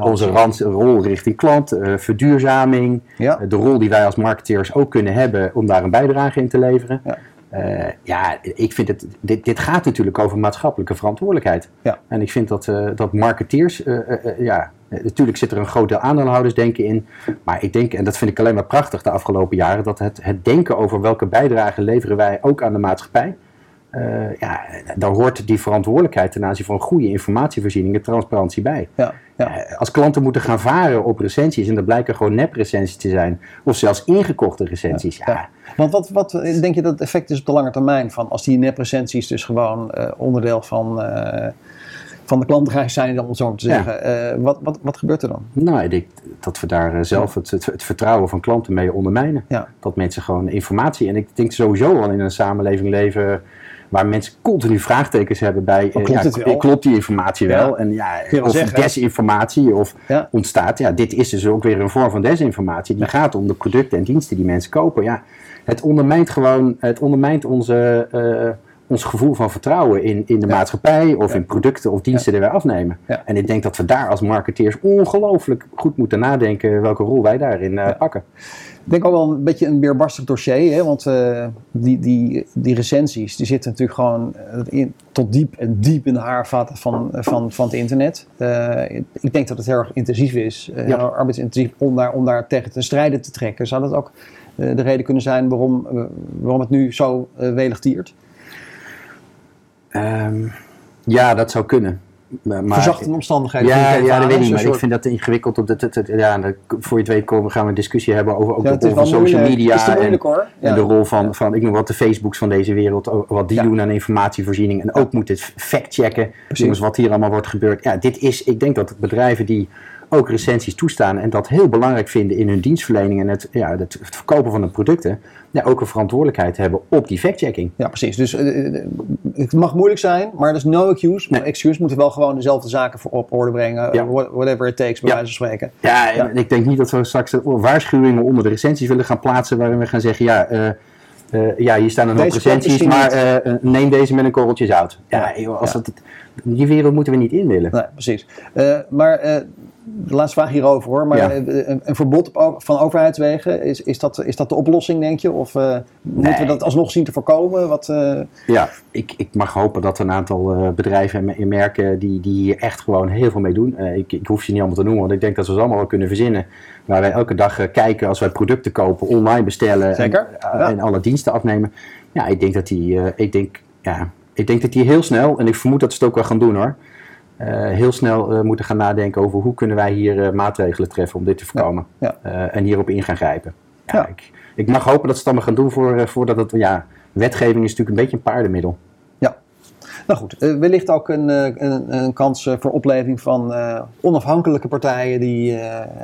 onze rand- rol richting klant, eh, verduurzaming, Ja. eh, de rol die wij als marketeers ook kunnen hebben om daar een bijdrage in te leveren. Ja. Eh, ja, ik vind het, dit, dit gaat natuurlijk over maatschappelijke verantwoordelijkheid. Ja. En ik vind dat, eh, dat marketeers, eh, ja, natuurlijk zit er een groot deel aandeelhouders denken in. Maar ik denk, en dat vind ik alleen maar prachtig de afgelopen jaren, dat het, het denken over welke bijdrage leveren wij ook aan de maatschappij. ja, daar hoort die verantwoordelijkheid ten aanzien van goede informatievoorziening en transparantie bij. Ja, ja. Eh, Als klanten moeten gaan varen op recensies en dat blijken gewoon nep-recensies te zijn, of zelfs ingekochte recensies, ja, Ja. Want wat, wat denk je dat het effect is op de lange termijn van als die neprecensies dus gewoon eh, onderdeel van, eh, van de klantreis zijn, om het zo maar te Ja. zeggen. Wat, wat, wat gebeurt er dan? Nou, ik denk dat we daar zelf het, het, het vertrouwen van klanten mee ondermijnen. Ja. Dat mensen gewoon informatie. En ik denk sowieso al in een samenleving leven waar mensen continu vraagtekens hebben bij. eh, klopt ja, die informatie Ja. wel? En ja, wel of zeggen, desinformatie of Ja. ontstaat. Ja, dit is dus ook weer een vorm van desinformatie. Die gaat om de producten en diensten die mensen kopen. Ja, het ondermijnt gewoon, het ondermijnt onze. eh, ons gevoel van vertrouwen in, in de Ja. maatschappij of Ja. in producten of diensten die wij afnemen. En ik denk dat we daar als marketeers ongelooflijk goed moeten nadenken welke rol wij daarin eh, pakken. Ik denk ook wel een beetje een weerbarstig dossier, hè? want eh, die, die, die recensies die zitten natuurlijk gewoon eh, in, tot diep en diep in de haarvaten van, van, van het internet. Ik denk dat het heel erg intensief is, Ja. heel arbeidsintensief, om daar, om daar tegen te strijden te trekken. Zou dat ook de reden kunnen zijn waarom, waarom het nu zo welig tiert? Ehm, ja, dat zou kunnen. Maar, Verzachtende omstandigheden. Ja, ja, dat weet ik maar ik vind dat ingewikkeld. Op ja, voor je het weet komen, gaan we een discussie hebben over ook Ja, de rol van social moeilijk. media. En, en de rol van, van, ik noem wat de Facebooks van deze wereld, wat die doen aan informatievoorziening. En ook moet het fact-checken, jongens, wat hier allemaal wordt gebeurd. Ja, dit is, ik denk dat bedrijven die ook recensies toestaan en dat heel belangrijk vinden in hun dienstverlening en het, ja, het, het verkopen van hun producten, ja, ook een verantwoordelijkheid hebben op die fact-checking. Ja, precies. Dus eh, eh, het mag moeilijk zijn, maar er is no excuse. Nee. Excuse moeten wel gewoon dezelfde zaken voor op orde brengen. Ja. wha- Whatever it takes, bij Ja. wijze van spreken. Ja, en Ja. ik denk niet dat we straks waarschuwingen onder de recensies willen gaan plaatsen waarin we gaan zeggen, ja, eh, ja hier staan een hoop recensies, maar neem deze met een korreltje zout. Ja, joh, als Ja. Dat, die wereld moeten we niet in willen. Nee, precies. Maar de laatste vraag hierover hoor. Maar Ja. eh, een, een verbod van overheidswegen, is, is, dat, is dat de oplossing, denk je? Of eh, moeten we dat alsnog zien te voorkomen? Wat, eh, Ja, ik, ik mag hopen dat een aantal bedrijven en me- merken die, die hier echt gewoon heel veel mee doen. Ik, ik hoef ze niet allemaal te noemen, want ik denk dat we ze allemaal wel kunnen verzinnen. Waar wij elke dag kijken als wij producten kopen, online bestellen Zeker, En, ja. en alle diensten afnemen. Ja, ik denk dat die, ik denk, ja, ik denk dat die heel snel, en ik vermoed dat ze het ook wel gaan doen hoor. Eh, heel snel eh, moeten gaan nadenken over hoe kunnen wij hier eh, maatregelen treffen om dit te voorkomen. Ja. En hierop in gaan grijpen. Ja. Ik, ik mag hopen dat ze het allemaal gaan doen voor, voordat het, ja, wetgeving is natuurlijk een beetje een paardenmiddel. Nou goed, eh, wellicht ook een, eh, een, een kans eh, voor opleving van onafhankelijke partijen die...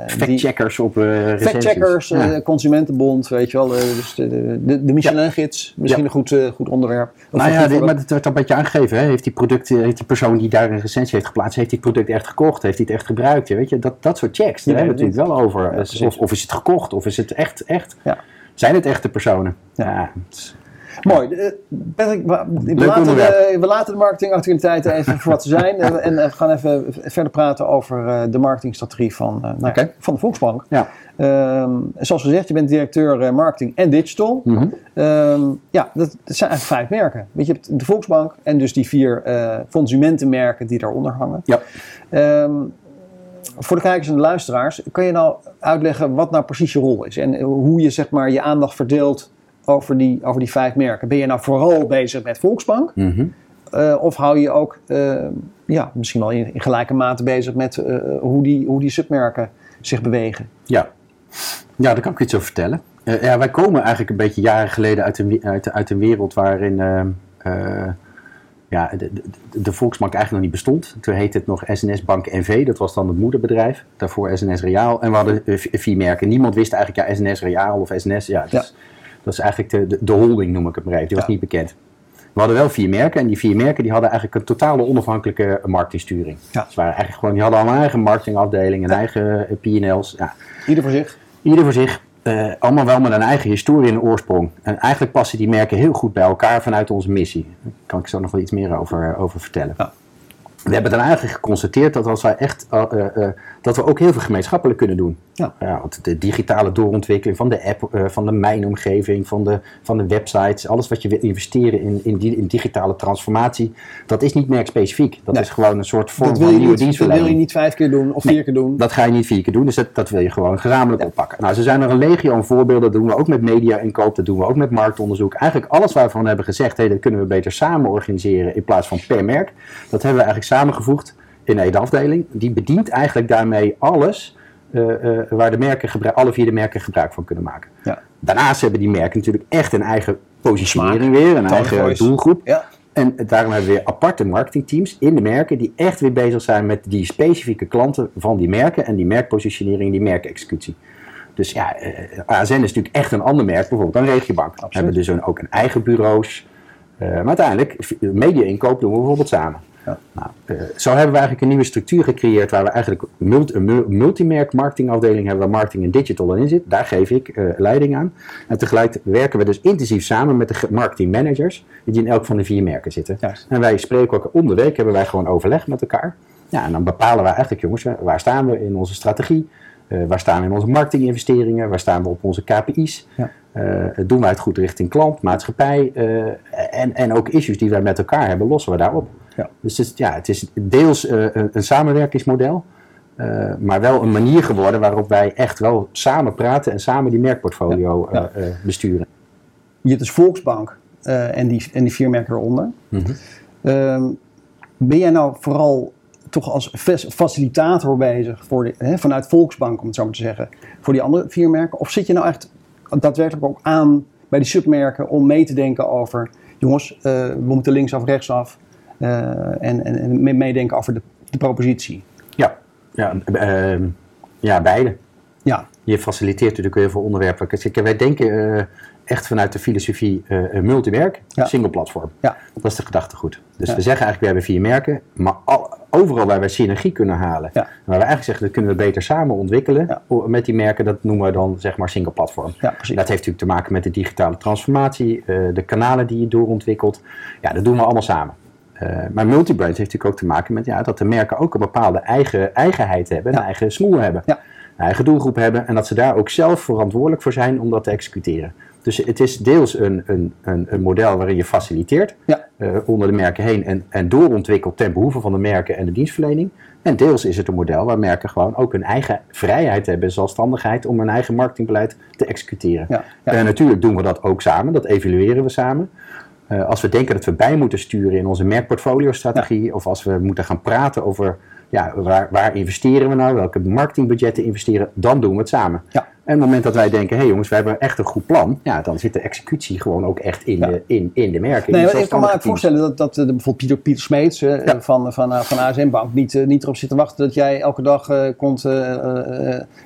Fact-checkers op recensies. Fact-checkers, Ja. Consumentenbond, weet je wel. dus de, de, de Michelin-gids, misschien een goed, goed onderwerp. Of nou ja, dit, maar het werd al een beetje aangegeven. Hè? Heeft, die product, heeft die persoon die daar een recensie heeft geplaatst, heeft die product echt gekocht? Heeft hij het echt gebruikt? Weet je, dat, dat soort checks, daar hebben we het natuurlijk wel over. Dus of, of is het gekocht? Of is het echt? echt? Ja. Zijn het echte personen? Ja. Het Mooi. Eh, Patrick, we, we laten de, we laten de marketingactiviteiten even voor wat ze zijn. En, en we gaan even verder praten over eh, de marketingstrategie van, eh, nou van de Volksbank. Ja. Ehm, zoals gezegd, je bent directeur marketing en digital. Ehm, ja, dat, dat zijn eigenlijk vijf merken. Weet je, je hebt de Volksbank en dus die vier consumentenmerken die daaronder hangen. Ja. Ehm, voor de kijkers en de luisteraars, kan je nou uitleggen wat nou precies je rol is? En hoe je zeg maar je aandacht verdeelt over die, over die vijf merken. Ben je nou vooral bezig met Volksbank? Mhm. Eh, of hou je ook eh, ja, misschien wel in, in gelijke mate bezig met eh, hoe, die, hoe die submerken zich bewegen? Ja. ja, daar kan ik iets over vertellen. Ja, wij komen eigenlijk een beetje jaren geleden uit een, uit, uit een wereld waarin ja, de, de, de Volksbank eigenlijk nog niet bestond. Toen heette het nog SNS Bank NV, dat was dan het moederbedrijf. Daarvoor SNS Reaal. En we hadden vier merken. Niemand wist eigenlijk, ja, SNS Reaal of SNS. Ja, dat, Ja. Is, dat is eigenlijk de, de, de holding, noem ik het maar even. Die was Ja. niet bekend. We hadden wel vier merken en die vier merken die hadden eigenlijk een totale onafhankelijke marketingsturing. Ja. Ze waren eigenlijk gewoon, die hadden allemaal eigen marketingafdeling, een eigen eh, P&L's. Ja. Ieder voor zich. Ieder voor zich, eh, allemaal wel met een eigen historie en oorsprong. En eigenlijk passen die merken heel goed bij elkaar vanuit onze missie. Daar kan ik zo nog wel iets meer over, over vertellen. Ja. We hebben dan eigenlijk geconstateerd dat als wij echt, eh, eh, eh, dat we ook heel veel gemeenschappelijk kunnen doen. Ja. want de digitale doorontwikkeling van de app, van de mijnomgeving, van de, van de websites, alles wat je wil investeren in, in, die, in digitale transformatie, dat is niet merkspecifiek. Dat Nee. is gewoon een soort vorm van je nieuwe niet, dat wil dienstverlening. je niet vijf keer doen of Nee, vier keer doen. Dat ga je niet vier keer doen, dus dat, dat wil je gewoon gezamenlijk oppakken. Nou, zo zijn er een legio aan voorbeelden. Dat doen we ook met media-inkoop, dat doen we ook met marktonderzoek. Eigenlijk alles waarvan we hebben gezegd, hey, dat kunnen we beter samen organiseren in plaats van per merk. Dat hebben we eigenlijk samengevoegd in één afdeling. Die bedient eigenlijk daarmee alles eh, eh, waar de merken gebruik, alle vier de merken gebruik van kunnen maken. Ja. Daarnaast hebben die merken natuurlijk echt een eigen positionering weer, een eigen doelgroep. Ja. En daarom hebben we weer aparte marketingteams in de merken die echt weer bezig zijn met die specifieke klanten van die merken en die merkpositionering en die merkexecutie. Dus ja, eh, ASN is natuurlijk echt een ander merk, bijvoorbeeld een regiobank. We hebben dus ook een eigen bureaus. Maar uiteindelijk, media-inkoop doen we bijvoorbeeld samen. Ja. Nou, eh, zo hebben we eigenlijk een nieuwe structuur gecreëerd waar we eigenlijk multi, een mul- multimerk marketingafdeling hebben waar marketing en digital in zit. Daar geef ik eh, leiding aan. En tegelijk werken we dus intensief samen met de ge- marketing managers die in elk van de vier merken zitten. Juist. En wij spreken ook om de week, hebben wij gewoon overleg met elkaar. Ja, en dan bepalen wij eigenlijk, jongens, eh, waar staan we in onze strategie? Waar staan we in onze marketinginvesteringen? Waar staan we op onze KPI's? Ja. Doen wij het goed richting klant, maatschappij? en, en ook issues die wij met elkaar hebben, lossen we daarop. Ja. Dus het, is- ja, het is deels eh, een, een samenwerkingsmodel. eh, maar wel een manier geworden waarop wij echt wel samen praten en samen die merkportfolio Ja. eh, eh, besturen. Je hebt dus Volksbank eh, en, die, en die vier merken eronder. Mhm. Ehm, ben jij nou vooral toch als facilitator bezig voor de, hè, vanuit Volksbank, om het zo maar te zeggen, voor die andere vier merken? Of zit je nou echt daadwerkelijk ook aan bij die submerken om mee te denken over, jongens, eh, we moeten linksaf, rechtsaf eh, en, en, en mee- meedenken over de, de propositie? Ja, ja, ehm, ja, beide. Ja, Je faciliteert natuurlijk heel veel onderwerpen. Wij denken eh, echt vanuit de filosofie eh, een multimerk, Ja. single platform. ja, Dat is de gedachtegoed. Dus Ja. we zeggen eigenlijk, we hebben vier merken, maar al- overal waar wij synergie kunnen halen, waar we eigenlijk zeggen, dat kunnen we beter samen ontwikkelen met die merken, dat noemen we dan zeg maar single platform. ja precies. Dat heeft natuurlijk te maken met de digitale transformatie, eh, de kanalen die je doorontwikkelt. Ja, dat doen we allemaal samen. Eh, maar multibrand heeft natuurlijk ook te maken met ja, dat de merken ook een bepaalde eigen eigenheid hebben, Ja. een eigen smoel hebben, Ja. een eigen doelgroep hebben en dat ze daar ook zelf verantwoordelijk voor zijn om dat te executeren. Dus het is deels een, een, een, een model waarin je faciliteert Ja. eh, onder de merken heen en, en doorontwikkelt ten behoeve van de merken en de dienstverlening. En deels is het een model waar merken gewoon ook een eigen vrijheid hebben, zelfstandigheid om hun eigen marketingbeleid te executeren. Ja, ja. En natuurlijk doen we dat ook samen, dat evalueren we samen. Eh, als we denken dat we bij moeten sturen in onze merkportfolio-strategie, of als we moeten gaan praten over ja, waar, waar investeren we nou, welke marketingbudgetten investeren, dan doen we het samen. Ja. En op het moment dat wij denken, hé hey jongens, we hebben echt een goed plan, ja, dan zit de executie gewoon ook echt in, Ja. de, in, in de merken. Nee, ik kan me voorstellen dat, dat eh, bijvoorbeeld Pieter, Pieter Smeets eh, Ja. van, van, eh, van ASM Bank niet, niet erop zit te wachten dat jij elke dag eh komt,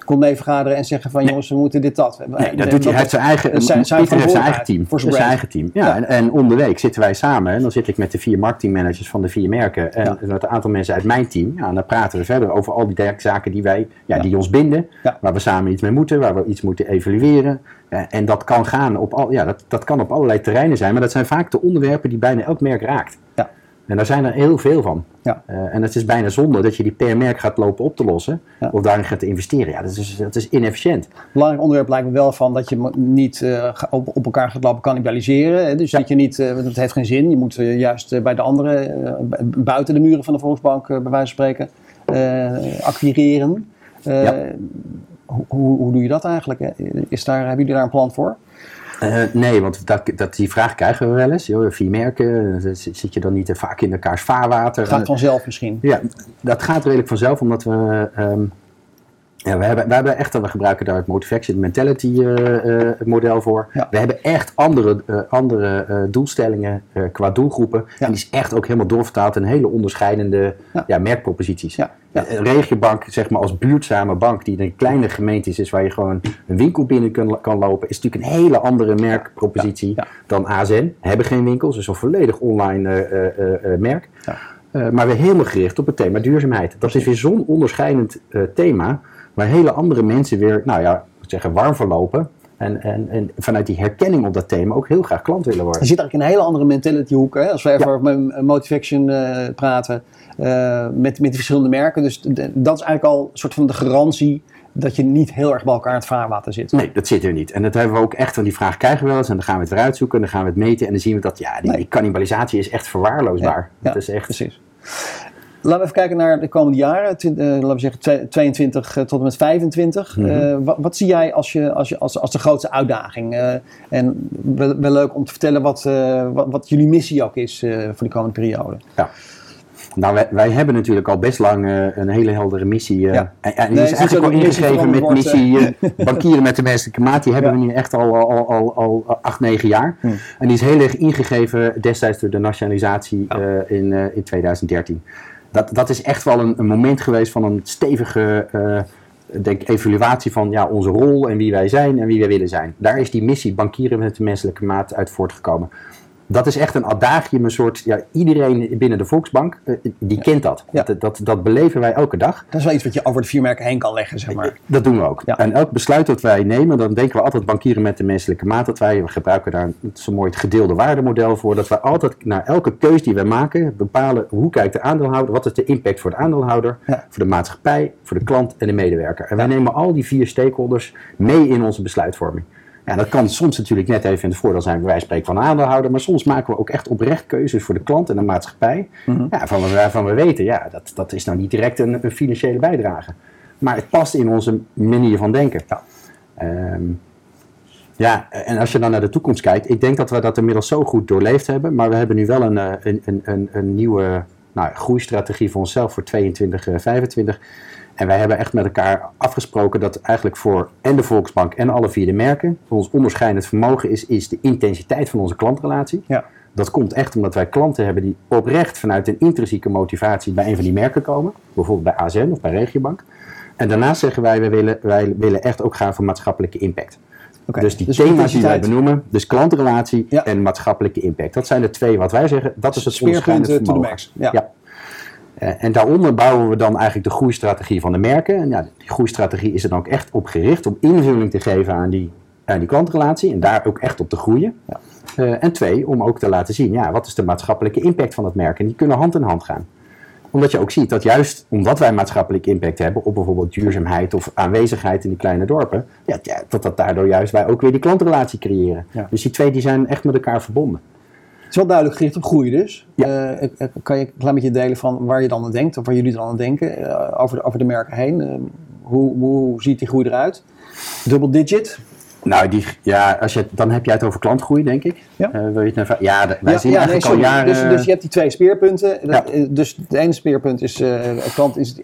komt mee vergaderen en zeggen van jongens, we moeten dit, dat. Nee, dat doet hij. Hij heeft zijn eigen, dat zijn- zijn Pieter heeft zijn eigen team. voor zijn eigen team. Ja, Ja. En, en om de week zitten wij samen. En dan zit ik met de vier marketingmanagers van de vier merken. En met een aantal mensen uit mijn team. Ja, en dan praten we verder over al die zaken die, wij, ja, die ons binden. Waar we samen iets mee moeten. Waar we iets moeten evalueren. Ja, en dat kan gaan op, al, ja, dat, dat kan op allerlei terreinen zijn. Maar dat zijn vaak de onderwerpen die bijna elk merk raakt. Ja. En daar zijn er heel veel van. Ja. Eh, en het is bijna zonde dat je die per merk gaat lopen op te lossen. Ja. Of daarin gaat investeren. Ja, dat is, dat is inefficiënt. Belangrijk onderwerp lijkt me wel van dat je niet eh, op, op elkaar gaat lopen cannibaliseren. Dus dat je niet, eh, want dat heeft geen zin. Je moet eh, juist eh, bij de anderen, eh, bu- buiten de muren van de Volksbank, eh, bij wijze van spreken, eh, acquireren. Eh, Ja. Hoe, hoe, doe je dat eigenlijk? hè? Is daar, hebben jullie daar een plan voor? Eh, nee, want dat, dat, die vraag krijgen we wel eens. Joh, vier merken, eh, zit zit je dan niet te vaak in elkaars vaarwater? Gaat vanzelf misschien. Ja, dat gaat redelijk vanzelf, omdat we... ehm, Ja, we, hebben, we hebben echt, we gebruiken daar het Motivation Mentality eh, eh, model voor. Ja. We hebben echt andere, eh, andere doelstellingen qua doelgroepen. Ja. En die is echt ook helemaal doorvertaald in hele onderscheidende Ja. merkproposities. Een regiobank, zeg maar als buurtzame bank, die in een kleine gemeente is, is waar je gewoon een winkel binnen kan, kan lopen, is natuurlijk een hele andere merkpropositie dan ASN. Hebben geen winkels, dus een volledig online merk. Ja. Maar weer helemaal gericht op het thema duurzaamheid. Dat is weer zo'n onderscheidend thema, waar hele andere mensen weer, nou ja, ik moet zeggen, warm voor lopen. En, en, en vanuit die herkenning op dat thema ook heel graag klant willen worden. Er zit eigenlijk een hele andere mentality hoek. Hè? Als we even over motivation eh, praten eh, met, met die verschillende merken. Dus dat is eigenlijk al een soort van de garantie dat je niet heel erg bij elkaar in het vaarwater zit. Nee, dat zit er niet. En dat hebben we ook echt, want die vraag krijgen we wel eens. En dan gaan we het weer uitzoeken en dan gaan we het meten. En dan zien we dat, ja, die, Nee. die cannibalisatie is echt verwaarloosbaar. Ja, dat is echt, Precies. Laten we even kijken naar de komende jaren. Eh, laten we zeggen twe- 22 eh, tot en met 25. Mhm. Eh, wat, wat zie jij als, je, als, je, als, als de grootste uitdaging? En wel, wel leuk om te vertellen wat, wat, wat jullie missie ook is voor de komende periode. Ja. Nou, wij, wij hebben natuurlijk al best lang een hele heldere missie. eh, Ja. En, en die Nee, is het is niet eigenlijk al ingegeven met missie bankieren met de menselijke maat. Die hebben Ja. we nu echt al, al, al, al acht, negen jaar. Hm. En die is heel erg ingegeven destijds door de nationalisatie in, in 2013. Dat, dat is echt wel een, een moment geweest van een stevige eh, evaluatie van ja, onze rol en wie wij zijn en wie wij willen zijn. Daar is die missie bankieren met de menselijke maat uit voortgekomen. Dat is echt een adagium, een soort, ja, iedereen binnen de Volksbank, eh, die kent dat. Ja. dat. Dat, dat beleven wij elke dag. Dat is wel iets wat je over de vier merken heen kan leggen, zeg maar. Dat doen we ook. Ja. En elk besluit dat wij nemen, dan denken we altijd bankieren met de menselijke maat. Dat wij, we gebruiken daar zo mooi het gedeelde waardemodel voor. Dat wij altijd naar elke keus die wij maken bepalen hoe kijkt de aandeelhouder, wat is de impact voor de aandeelhouder, voor de maatschappij, voor de klant en de medewerker. En wij nemen al die vier stakeholders mee in onze besluitvorming. Ja, dat kan soms natuurlijk net even in het voordeel zijn, van spreken, van aandeelhouder. Maar soms maken we ook echt oprecht keuzes voor de klant en de maatschappij. Mhm. ja, van, waarvan we weten, ja, dat, dat is nou niet direct een, een financiële bijdrage. Maar het past in onze manier van denken. Ja. Ehm, ja, en als je dan naar de toekomst kijkt, ik denk dat we dat inmiddels zo goed doorleefd hebben. Maar we hebben nu wel een, eh, een, een, een, nieuwe nou, groeistrategie voor onszelf voor 22, eh, 25. En wij hebben echt met elkaar afgesproken dat eigenlijk voor en de Volksbank en alle vier de merken, ons onderscheidend vermogen is, is de intensiteit van onze klantrelatie. Ja. Dat komt echt omdat wij klanten hebben die oprecht vanuit een intrinsieke motivatie bij een van die merken komen. Bijvoorbeeld bij ASN of bij Regiobank. En daarnaast zeggen wij, wij willen, wij willen echt ook gaan voor maatschappelijke impact. Dus die thema's die wij benoemen, dus klantrelatie Ja. en maatschappelijke impact. Dat zijn de twee wat wij zeggen, dat is het onderscheidend Speerpunten to the vermogen. max. Ja. Eh, En daaronder bouwen we dan eigenlijk de groeistrategie van de merken. En ja, die groeistrategie is er dan ook echt op gericht om invulling te geven aan die, aan die klantrelatie en daar ook echt op te groeien. Ja. Eh, en twee, om ook te laten zien, ja, wat is de maatschappelijke impact van het merk? En die kunnen hand in hand gaan. Omdat je ook ziet dat juist omdat wij maatschappelijke impact hebben op bijvoorbeeld duurzaamheid of aanwezigheid in die kleine dorpen, ja, ja, dat dat daardoor juist wij ook weer die klantrelatie creëren. Ja. Dus die twee die zijn echt met elkaar verbonden. Het is wel duidelijk gericht op groei dus. Ja. Eh, eh, kan je een klein beetje delen van waar je dan aan denkt, of waar jullie dan aan denken, eh, over, de, over de merken heen? Hoe, hoe ziet die groei eruit? Double digit? Nou, die, ja, als je, dan heb jij het over klantgroei, denk ik. Ja. Wil je het nou, ja, de- wij Ja, zien ja, eigenlijk al jaren... Dus, dus je hebt die twee speerpunten. Dat- Ja. Dus het ene speerpunt is klant, is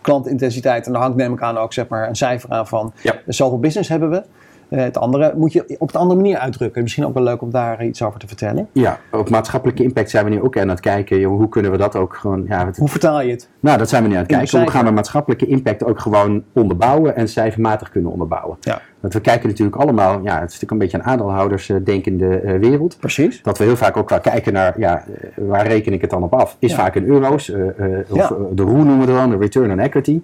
klantintensiteit. En daar hangt neem ik aan ook zeg maar, een cijfer aan van Ja. zoveel business hebben we. Eh, het andere moet je op een andere manier uitdrukken. Misschien ook wel leuk om daar iets over te vertellen. Ja, op maatschappelijke impact zijn we nu ook aan het kijken. joh, hoe kunnen we dat ook gewoon... Ja, het- Hoe vertaal je het? nou, dat zijn we nu aan het kijken. Hoe gaan we maatschappelijke impact ook gewoon onderbouwen en cijfermatig kunnen onderbouwen? Ja. Want we kijken natuurlijk allemaal... Ja, het is natuurlijk een beetje een aandeelhouders eh, denkende eh, wereld. Precies. Dat we heel vaak ook wel kijken naar, ja, waar reken ik het dan op af? Is Ja. vaak in euro's, of Ja. de ROE noemen we het dan, de return on equity.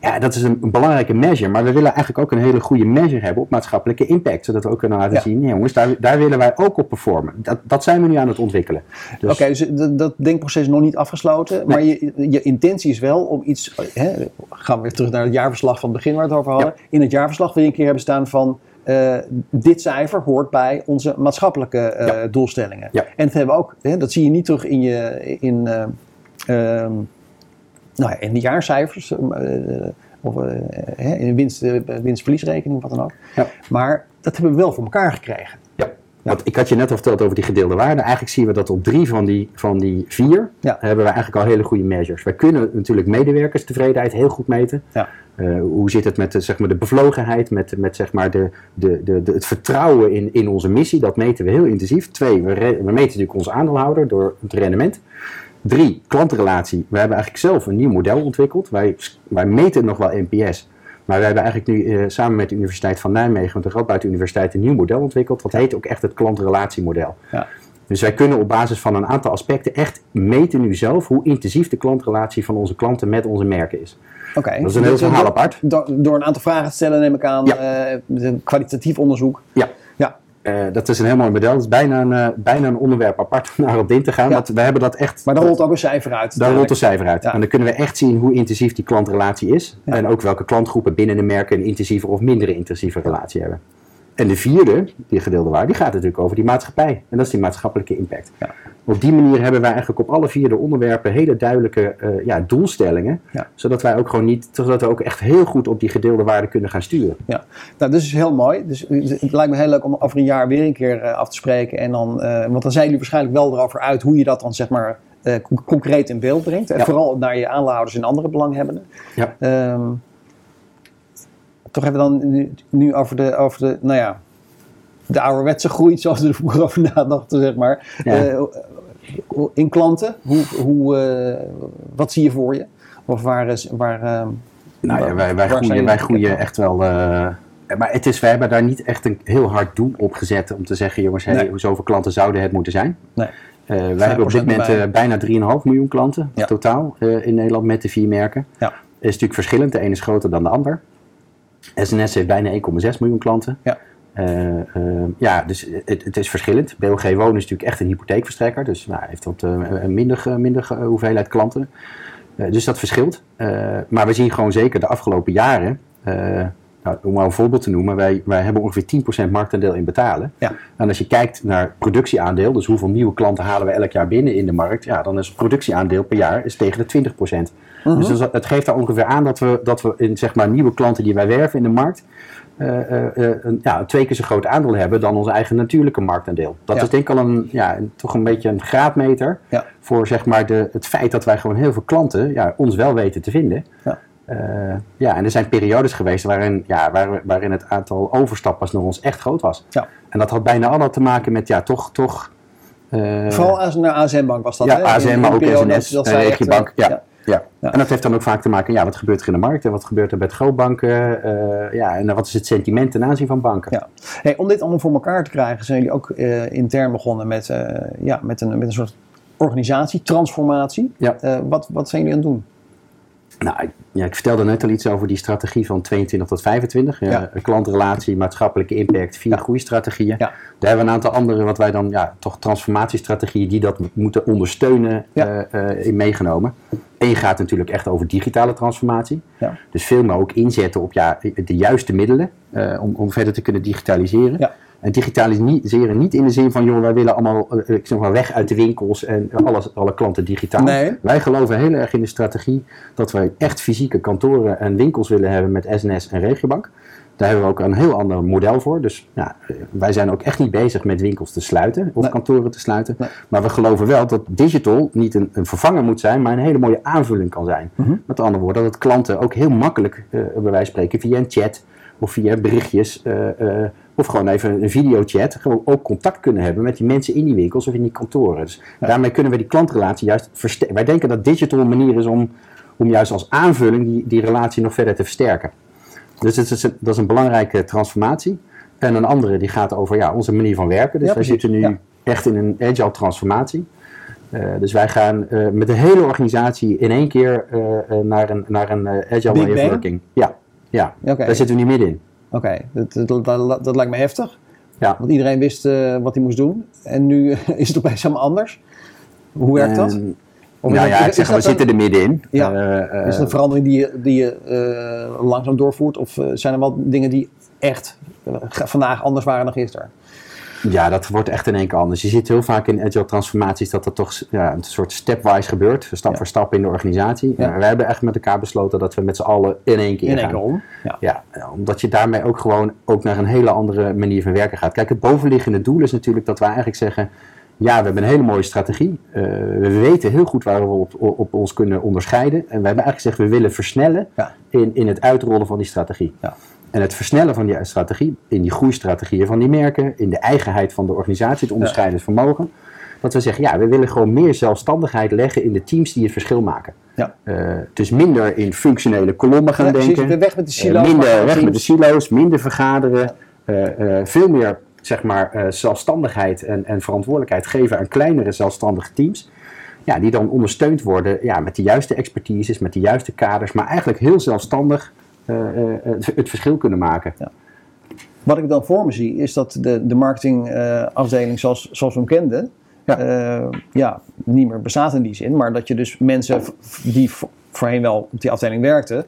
Ja, dat is een, een belangrijke measure, maar we willen eigenlijk ook een hele goede measure hebben op maatschappelijke impact. Zodat we ook kunnen laten Ja. zien, ja, jongens, daar, daar willen wij ook op performen. Dat, dat zijn we nu aan het ontwikkelen. Dus, Oké, dus dat, dat denkproces is nog niet afgesloten. Maar je, je intentie is wel om iets. Hè, gaan we weer terug naar het jaarverslag van het begin waar we het over hadden. In het jaarverslag wil je een keer hebben staan van. eh, dit cijfer hoort bij onze maatschappelijke eh, Ja. doelstellingen. En dat hebben we ook. Hè, dat zie je niet terug in je in, eh, ehm, nou ja, in de jaarcijfers. eh, of eh, hè, in de winst, eh, winst-verliesrekening of wat dan ook. Ja. Maar dat hebben we wel voor elkaar gekregen. Ja. Want ik had je net al verteld over die gedeelde waarde. Eigenlijk zien we dat op drie van die, van die vier Ja. hebben we eigenlijk al hele goede measures. Wij kunnen natuurlijk medewerkerstevredenheid heel goed meten. Ja. Eh, hoe zit het met de, zeg maar, de bevlogenheid, met, met zeg maar, de, de, de, de- het vertrouwen in, in onze missie? Dat meten we heel intensief. Twee, we, we meten natuurlijk onze aandeelhouder door het rendement. Drie, klantrelatie. We hebben eigenlijk zelf een nieuw model ontwikkeld. Wij, wij meten nog wel NPS. Maar we hebben eigenlijk nu eh, samen met de Universiteit van Nijmegen, met de Radboud Universiteit, een nieuw model ontwikkeld. Dat heet ook echt het klantrelatiemodel. Ja. Dus wij kunnen op basis van een aantal aspecten echt meten nu zelf hoe intensief de klantrelatie van onze klanten met onze merken is. Oké. Dat is een heel Dus, verhaal apart. Door, door een aantal vragen te stellen, neem ik aan, Ja. eh, een kwalitatief onderzoek. Ja. Eh, dat is een heel mooi model. Dat is bijna een, eh, bijna een onderwerp apart om naar op in te gaan. Ja. Want we hebben dat echt. maar daar rolt ook een cijfer uit. Daar rolt een cijfer uit. Ja. En dan kunnen we echt zien hoe intensief die klantrelatie is. Ja. En ook welke klantgroepen binnen de merken een intensieve of minder intensieve relatie hebben. En de vierde, die gedeelde waarde, die gaat natuurlijk over die maatschappij. En dat is die maatschappelijke impact. Ja. Op die manier hebben wij eigenlijk op alle vier de onderwerpen hele duidelijke eh, ja, doelstellingen. Ja. Zodat wij ook gewoon niet, zodat we ook echt heel goed op die gedeelde waarde kunnen gaan sturen. Ja, nou, dat is heel mooi. Dus het lijkt me heel leuk om over een jaar weer een keer eh, af te spreken. En dan, eh, want dan zijn jullie waarschijnlijk wel erover uit hoe je dat dan zeg maar eh, con- concreet in beeld brengt. En Ja. vooral naar je aandeelhouders en andere belanghebbenden. Ja. Ehm, toch hebben we dan nu, nu over, de, over de, nou ja, de ouderwetse groei, zoals we er vroeger over nadachten, zeg maar. Ja. Eh, in klanten, hoe, hoe, eh, wat zie je voor je? Of waar is, waar, ehm, Nou ja, wij, wij groeien, wij groeien echt wel. eh, maar het is, wij hebben daar niet echt een heel hard doel op gezet om te zeggen, jongens, hey, Nee. zoveel klanten zouden het moeten zijn. Nee. Eh, wij hebben op dit 5% moment eh, bijna 3,5 miljoen klanten Ja. totaal eh, in Nederland met de vier merken. Ja. is natuurlijk verschillend. De ene is groter dan de ander. SNS heeft bijna 1,6 miljoen klanten. Ja. Eh, eh, ja, dus het, het is verschillend. BOG Wonen is natuurlijk echt een hypotheekverstrekker. Dus nou, heeft wat eh, een minder, ge- minder hoeveelheid klanten. Eh, dus dat verschilt. Eh, maar we zien gewoon zeker de afgelopen jaren... eh, nou, om maar een voorbeeld te noemen. Wij, wij hebben ongeveer 10% marktaandeel in betalen. Ja. En als je kijkt naar productieaandeel... dus hoeveel nieuwe klanten halen we elk jaar binnen in de markt... Ja, dan is het productieaandeel per jaar is tegen de 20%. Mhm. Dus dat, het geeft daar ongeveer aan dat we, dat we in zeg maar, nieuwe klanten die wij werven in de markt... eh, eh, eh, een, ja, twee keer zo groot aandeel hebben dan ons eigen natuurlijke marktaandeel. Dat Ja. is denk ik al een, ja, een- toch een beetje een graadmeter Ja. voor zeg maar, de, het feit dat wij gewoon heel veel klanten ja, ons wel weten te vinden. Ja. Ja, en er zijn periodes geweest waarin, ja, waar, waarin het aantal overstappers naar ons echt groot was. Ja. En dat had bijna allemaal te maken met ja, toch, toch Vooral als naar ASM Bank was dat, ja, in maar ook SNS, dat en Regiobank. Ja, ja. En dat heeft dan ook vaak te maken, ja, wat gebeurt er in de markt en wat gebeurt er met grootbanken? eh ja, en wat is het sentiment ten aanzien van banken? Ja. Hey, om dit allemaal voor elkaar te krijgen, zijn jullie ook eh, intern begonnen met, eh, ja, met, een, met een soort organisatie, transformatie. Ja. Wat, wat zijn jullie aan het doen? Nou, ik- ja, ik vertelde net al iets over die strategie van 22 tot 25. Ja. Klantrelatie, maatschappelijke impact, vier Ja. groeistrategieën. Ja. Daar hebben we een aantal andere, wat wij dan, ja, toch transformatiestrategieën die dat moeten ondersteunen Ja. eh, in meegenomen. Eén gaat natuurlijk echt over digitale transformatie. Ja. Dus veel meer ook inzetten op ja, de juiste middelen eh, om, om verder te kunnen digitaliseren. Ja. En digitaliseren niet in de zin van, joh, wij willen allemaal eh, ik zeg maar, weg uit de winkels en alles, alle klanten digitaal. Nee. Wij geloven heel erg in de strategie dat wij echt fysieke kantoren en winkels willen hebben met SNS en Regiobank. Daar hebben we ook een heel ander model voor. Dus ja, wij zijn ook echt niet bezig met winkels te sluiten of Nee. kantoren te sluiten. Nee. Maar we geloven wel dat digital niet een, een vervanger moet zijn, maar een hele mooie aanvulling kan zijn. Mhm. Met andere woorden, dat klanten ook heel makkelijk, eh, bij wijze van spreken, via een chat of via berichtjes eh, eh, of gewoon even een videochat, gewoon ook contact kunnen hebben met die mensen in die winkels of in die kantoren. Dus daarmee kunnen we die klantrelatie juist versterken. Wij denken dat digital een manier is om, om juist als aanvulling die, die relatie nog verder te versterken. Dus het is een, dat is een belangrijke transformatie. En een andere die gaat over ja, onze manier van werken. Dus Ja, wij zitten nu Ja. echt in een agile transformatie. Eh, dus wij gaan eh, met de hele organisatie in één keer eh, naar een, naar een agile Big way of bang? working. Ja, ja. Daar zitten we nu middenin. Oké, dat, dat, dat, dat lijkt me heftig. Ja. Want iedereen wist wat hij moest doen. En nu is het opeens helemaal anders. Hoe werkt dat? Of nou ja, ik zeg, we zitten er middenin. Ja. Eh, eh, Is dat een verandering die je, die je eh, langzaam doorvoert? Of zijn er wel dingen die echt vandaag anders waren dan gisteren? Ja, dat wordt echt in één keer anders. Je ziet heel vaak in agile transformaties dat dat toch ja, een soort stepwise gebeurt. Stap Ja. voor stap in de organisatie. Ja. Wij hebben echt met elkaar besloten dat we met z'n allen in één keer In één keer om. Ja. Ja, omdat je daarmee ook gewoon ook naar een hele andere manier van werken gaat. Kijk, het bovenliggende doel is natuurlijk dat wij eigenlijk zeggen... Ja, we hebben een hele mooie strategie. Eh, we weten heel goed waar we op, op ons kunnen onderscheiden. En we hebben eigenlijk gezegd, we willen versnellen Ja. in, in het uitrollen van die strategie. Ja. En het versnellen van die strategie, in die groeistrategieën van die merken, in de eigenheid van de organisatie, het onderscheidend vermogen. Dat we zeggen, ja, we willen gewoon meer zelfstandigheid leggen in de teams die het verschil maken. Ja. Eh, dus minder in functionele kolommen gaan precies. denken. Weg met de Eh, silo's. minder weg met de silo's, minder vergaderen. veel meer zeg maar, eh, zelfstandigheid en, en verantwoordelijkheid geven aan kleinere zelfstandige teams. Ja, die dan ondersteund worden ja, met de juiste expertises, met de juiste kaders, maar eigenlijk heel zelfstandig eh, eh, het, het verschil kunnen maken. Wat ik dan voor me zie, is dat de, de marketingafdeling zoals, zoals we hem kenden, Ja. ja. ja, niet meer bestaat in die zin. Maar dat je dus mensen die vo- voorheen wel op die afdeling werkten,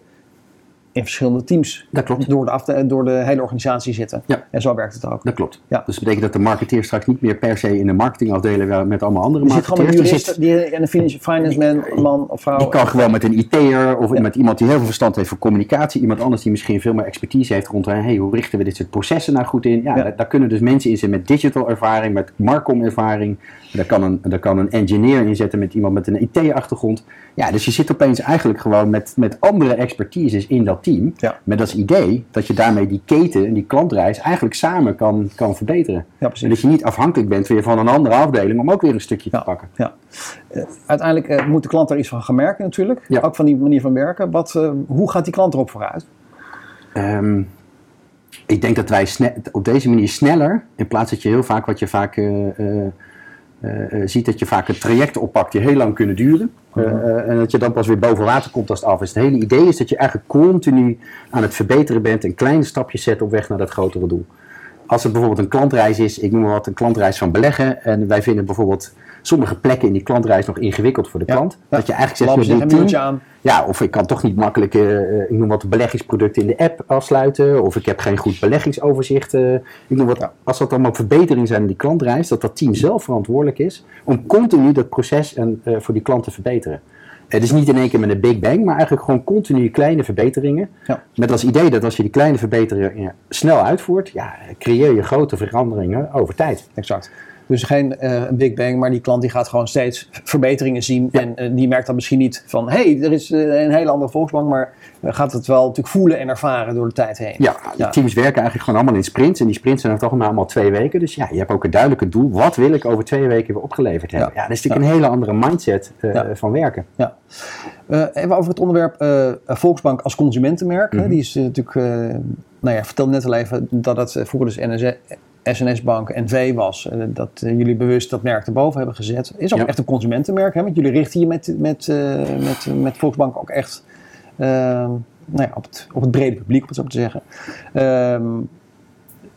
in verschillende teams Dat klopt. door de, afde- door de hele organisatie zitten. Ja. En zo werkt het ook. Dat klopt. Ja. Dus dat betekent dat de marketeer straks niet meer per se in de marketingafdeling met allemaal andere Je zit gewoon marketeers. juristen die, en een finance, finance man, man of vrouw. Die kan gewoon met een IT'er of met iemand die heel veel verstand heeft van communicatie. Iemand anders die misschien veel meer expertise heeft rond hey, hoe richten we dit soort processen nou goed in. Ja, Ja. Daar, kunnen dus mensen in zitten met digital ervaring, met Marcom ervaring. Daar kan, een, daar kan een engineer in zitten met iemand met een IT-achtergrond. Ja, dus je zit opeens eigenlijk gewoon met, met andere expertises in dat team. Ja. Met als idee dat je daarmee die keten en die klantreis eigenlijk samen kan, kan verbeteren. Ja, precies. En dat je niet afhankelijk bent weer van een andere afdeling om ook weer een stukje Ja. te pakken. Ja. Eh, uiteindelijk eh, moet de klant daar iets van gaan merken natuurlijk. Ja. Ook van die manier van werken. Wat, eh, hoe gaat die klant erop vooruit? Ehm, ik denk dat wij op deze manier sneller, in plaats dat je heel vaak wat je vaak eh, eh, ziet, dat je vaak een traject oppakt die heel lang kunnen duren. Eh, en dat je dan pas weer boven water komt als het af is. Het hele idee is dat je eigenlijk continu aan het verbeteren bent en kleine stapjes zet op weg naar dat grotere doel. Als er bijvoorbeeld een klantreis is, ik noem maar wat, een klantreis van beleggen. En wij vinden bijvoorbeeld sommige plekken in die klantreis nog ingewikkeld voor de klant. Ja. Dat je eigenlijk zegt, zeggen, een aan. ja, of ik kan toch niet makkelijk, eh, eh, ik noem wat, beleggingsproducten in de app afsluiten. Of ik heb geen goed beleggingsoverzicht. eh, ik noem wat, Ja. Als dat allemaal verbeteringen zijn in die klantreis, dat dat team zelf verantwoordelijk is om continu dat proces en, voor die klant te verbeteren. Het is niet in één keer met een big bang, maar eigenlijk gewoon continu kleine verbeteringen. Ja. Met als idee dat als je die kleine verbeteringen snel uitvoert, ja, creëer je grote veranderingen over tijd. Exact. Dus geen eh, big bang, maar die klant die gaat gewoon steeds verbeteringen zien. Ja. En eh, die merkt dan misschien niet van, hé, hey, er is eh, een hele andere Volksbank. Maar gaat het wel natuurlijk voelen en ervaren door de tijd heen. Ja, die teams werken eigenlijk gewoon allemaal in sprints. En die sprints zijn toch maar allemaal twee weken. Dus ja, je hebt ook een duidelijke doel. Wat wil ik over twee weken weer opgeleverd hebben? Ja, dat is natuurlijk een hele andere mindset van werken. Ja. Even over het onderwerp Volksbank als consumentenmerk. Mhm. Die is natuurlijk, nou ja, vertelde net al even dat het vroeger dus NS, SNS Bank NV was. Eh, dat eh, jullie bewust dat merk erboven hebben gezet. Is ook Ja. echt een consumentenmerk, hè? want jullie richten je met, met, eh, met, met Volksbank ook echt nou ja, op, het, op het brede publiek, om het zo te zeggen. Ehm,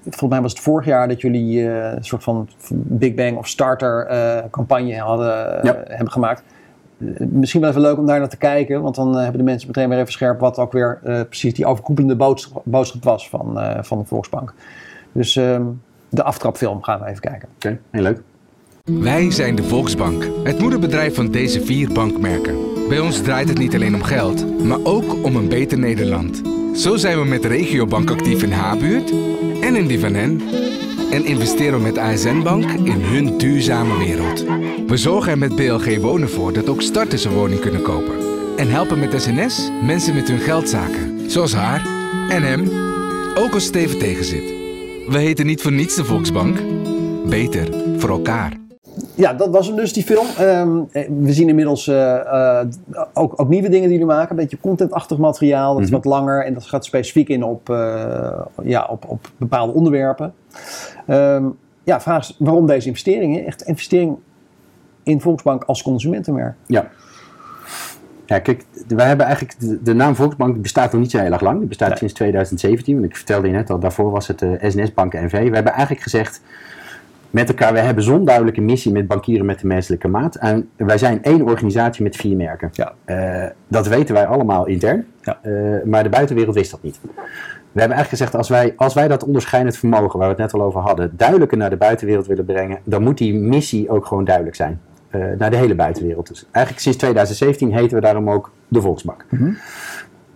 volgens mij was het vorig jaar dat jullie een soort van Big Bang of Starter campagne hadden, hebben gemaakt. Misschien wel even leuk om daar naar te kijken, want dan hebben de mensen meteen weer even scherp wat ook weer precies die overkoepelende boodschap, boodschap was van, van de Volksbank. Dus ehm, de aftrapfilm gaan we even kijken. Oké, heel leuk. Wij zijn de Volksbank, het moederbedrijf van deze vier bankmerken. Bij ons draait het niet alleen om geld, maar ook om een beter Nederland. Zo zijn we met de regiobank actief in haar buurt en in die van hen. En investeren we met ASN Bank in hun duurzame wereld. We zorgen er met BLG Wonen voor dat ook starters een woning kunnen kopen. En helpen met SNS mensen met hun geldzaken. Zoals haar en hem, ook als het even tegenzit. We heten niet voor niets de Volksbank. Beter voor elkaar. Ja, dat was hem dus, die film. Ehm, eh, we zien inmiddels eh, eh, ook, ook nieuwe dingen die jullie maken. Een beetje contentachtig materiaal. Dat is wat langer en dat gaat specifiek in op, eh, ja, op, op bepaalde onderwerpen. Ehm, ja, vraag is waarom deze investeringen? Echt investering in Volksbank als consumentenmerk. Ja. Ja, kijk, wij hebben eigenlijk, de, de naam Volksbank bestaat nog niet zo heel erg lang. Die bestaat Nee. sinds 2017. Want ik vertelde je net al, daarvoor was het de SNS Bank NV. We hebben eigenlijk gezegd met elkaar, we hebben zo'n duidelijke missie met bankieren met de menselijke maat. En wij zijn één organisatie met vier merken. Ja. Eh, dat weten wij allemaal intern. Ja. Eh, maar de buitenwereld wist dat niet. We hebben eigenlijk gezegd, als wij, als wij dat onderscheidend vermogen, waar we het net al over hadden, duidelijker naar de buitenwereld willen brengen, dan moet die missie ook gewoon duidelijk zijn. Eh, naar de hele buitenwereld. Dus eigenlijk sinds 2017 heten we daarom ook de Volksbank.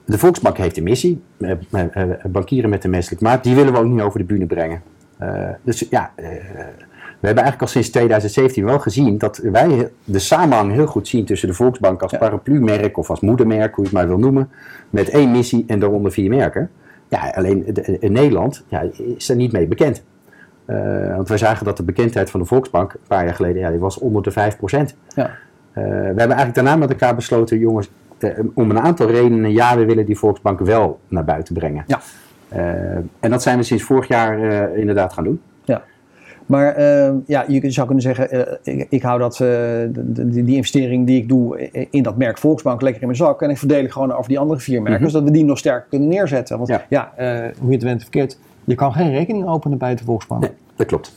De Volksbank heeft een missie, eh, eh, bankieren met de menselijk maat, die willen we ook niet over de bühne brengen. Dus ja, we hebben eigenlijk al sinds 2017 wel gezien dat wij de samenhang heel goed zien tussen de Volksbank als Ja. paraplu-merk of als moedermerk, hoe je het maar wil noemen, met één missie en daaronder vier merken. Ja, alleen in Nederland ja, is daar niet mee bekend. Eh, want wij zagen dat de bekendheid van de Volksbank een paar jaar geleden ja, die was onder de 5%. Ja. Eh, we hebben eigenlijk daarna met elkaar besloten, jongens, eh, om een aantal redenen, ja, we willen die Volksbank wel naar buiten brengen. Ja. En dat zijn we sinds vorig jaar inderdaad gaan doen. Ja. Maar ja, je zou kunnen zeggen, ik, ik hou dat, de- die, die investering die ik doe in dat merk Volksbank lekker in mijn zak. En ik verdeel ik gewoon over die andere vier merken, Mhm. zodat we die nog sterker kunnen neerzetten. Want ja, Ja. hoe je het went verkeerd, je kan geen rekening openen bij de Volksbank. Nee, dat klopt.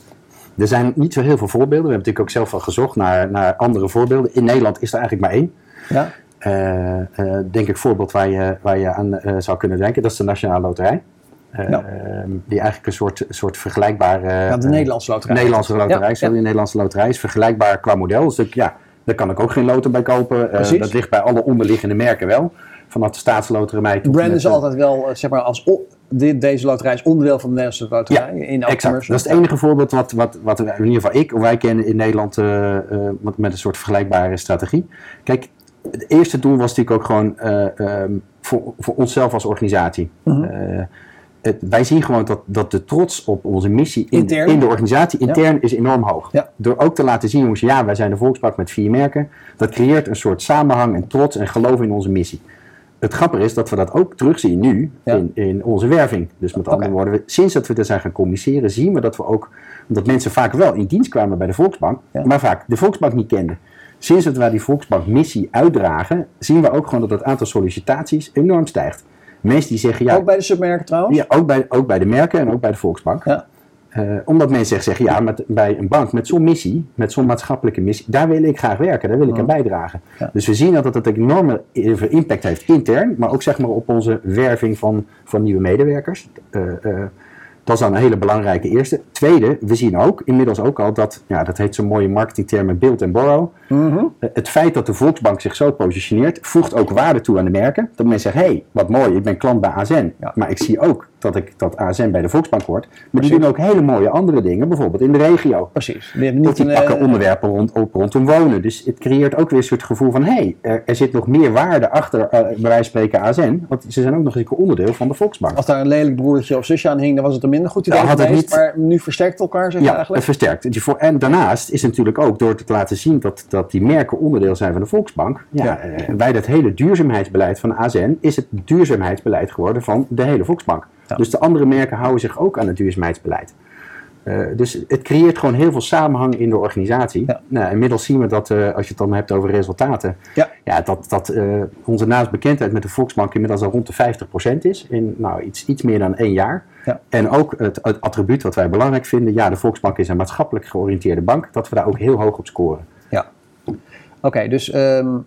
Er zijn niet zo heel veel voorbeelden. We hebben natuurlijk ook zelf al gezocht naar, naar andere voorbeelden. In Nederland is er eigenlijk maar één. Ja? Eh, eh, denk ik voorbeeld waar je, waar je aan eh, zou kunnen denken. Dat is de Nationale Loterij. Ja. Die eigenlijk een soort, soort vergelijkbare... Ja, de Nederlandse loterij. Nederlandse loterij, Ja, sorry, ja. Nederlandse loterij is vergelijkbaar qua model. Dus ik- ja, daar kan ik ook geen loten bij kopen. Dat ligt bij alle onderliggende merken wel. Vanaf de staatsloterij De brand is de- altijd wel, zeg maar, als dit, deze loterij is onderdeel van de Nederlandse loterij. in elk Exact. Dat is het enige voorbeeld wat, wat, wat in ieder geval ik of wij kennen in Nederland wat- met een soort vergelijkbare strategie. Kijk, het eerste doel was natuurlijk ook gewoon eh, ehm, voor, voor onszelf als organisatie. Mhm. Het, wij zien gewoon dat, dat de trots op onze missie in, Intern. in de organisatie intern is enorm hoog. Ja. Door ook te laten zien, jongens, ja, wij zijn de Volksbank met vier merken. Dat creëert een soort samenhang en trots en geloof in onze missie. Het grappige is dat we dat ook terugzien nu Ja. in, in onze werving. Dus met andere woorden, sinds dat we er zijn gaan communiceren, zien we dat we ook, omdat mensen vaak wel in dienst kwamen bij de Volksbank, Ja. maar vaak de Volksbank niet kenden. Sinds dat wij die Volksbank missie uitdragen, zien we ook gewoon dat het aantal sollicitaties enorm stijgt. Mensen die zeggen, ja, Ook bij de submerken trouwens? ja, ook, bij, ook bij de merken en ook bij de Volksbank. Ja. Eh, omdat mensen zeggen, ja, met, bij een bank met zo'n missie, met zo'n maatschappelijke missie, daar wil ik graag werken, daar wil ik aan bijdragen. Ja. Dus we zien dat het een enorme impact heeft intern, maar ook zeg maar op onze werving van, van nieuwe medewerkers. Eh, eh, dat is dan een hele belangrijke eerste. Tweede, we zien ook inmiddels ook al dat, ja, dat heet zo'n mooie marketingterm build and borrow. Mhm. Eh, Het feit dat de Volksbank zich zo positioneert, voegt ook waarde toe aan de merken. Dat mensen zeggen, hé, hey, wat mooi, ik ben klant bij ASN. Ja. Maar ik zie ook dat, ik, dat ASN bij de Volksbank hoort. Maar die doen ook hele mooie andere dingen, bijvoorbeeld in de regio. Precies. Die niet die pakken eh, onderwerpen rond, rondom wonen. Dus het creëert ook weer een soort gevoel van... hé, hey, er, er zit nog meer waarde achter, eh, bij wijze van spreken, ASN. Want ze zijn ook nog eens een onderdeel van de Volksbank. Als daar een lelijk broertje of zusje aan hing, dan was het een minder goed idee het geweest. niet- Maar nu versterkt het elkaar, zeg Ja, het eigenlijk? versterkt. Die voor- En daarnaast is het natuurlijk ook door te laten zien dat, dat die merken onderdeel zijn van de Volksbank. Ja, Ja. eh, bij dat hele duurzaamheidsbeleid van ASN is het duurzaamheidsbeleid geworden van de hele Volksbank. Ja. Dus de andere merken houden zich ook aan het duurzaamheidsbeleid. Eh, dus het creëert gewoon heel veel samenhang in de organisatie. Ja. Nou, inmiddels zien we dat, eh, als je het dan hebt over resultaten, Ja. ja, dat, dat eh, onze naamsbekendheid met de Volksbank inmiddels al rond de 50% is. In nou, iets, iets meer dan één jaar. Ja. En ook het, het attribuut wat wij belangrijk vinden, ja, de Volksbank is een maatschappelijk georiënteerde bank, dat we daar ook heel hoog op scoren. Ja. Oké, dus ehm, eh, eh,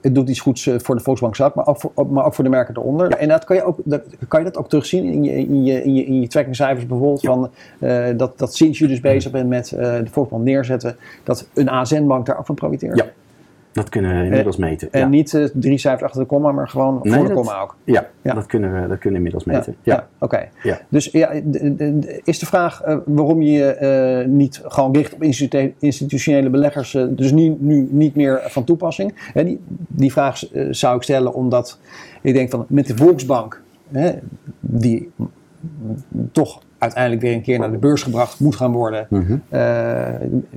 het doet iets goeds eh, voor de Volksbank zelf, maar ook voor, maar ook voor de merken eronder. En dat kan je, ook, dat, kan je dat ook terugzien in je, in je, in je, in je trackingcijfers bijvoorbeeld? Van, eh, dat, dat sinds je dus bezig bent met eh, de Volksbank neerzetten, dat een ASN-bank daar ook van profiteert? Ja. Dat kunnen we inmiddels meten. En ja. niet eh, drie cijfers achter de komma, maar gewoon Nee, voor de komma ook. Ja, Ja. Dat, kunnen we, dat kunnen we inmiddels meten. ja. Ja. oké. Ja. Dus ja, is de vraag eh, waarom je eh, niet gewoon richt op institu- institutionele beleggers, eh, dus nu, nu niet meer van toepassing? Hè, die, die vraag eh, zou ik stellen omdat ik denk van met de Volksbank, hè, die toch uiteindelijk weer een keer naar de beurs gebracht moet gaan worden. Mhm. Eh,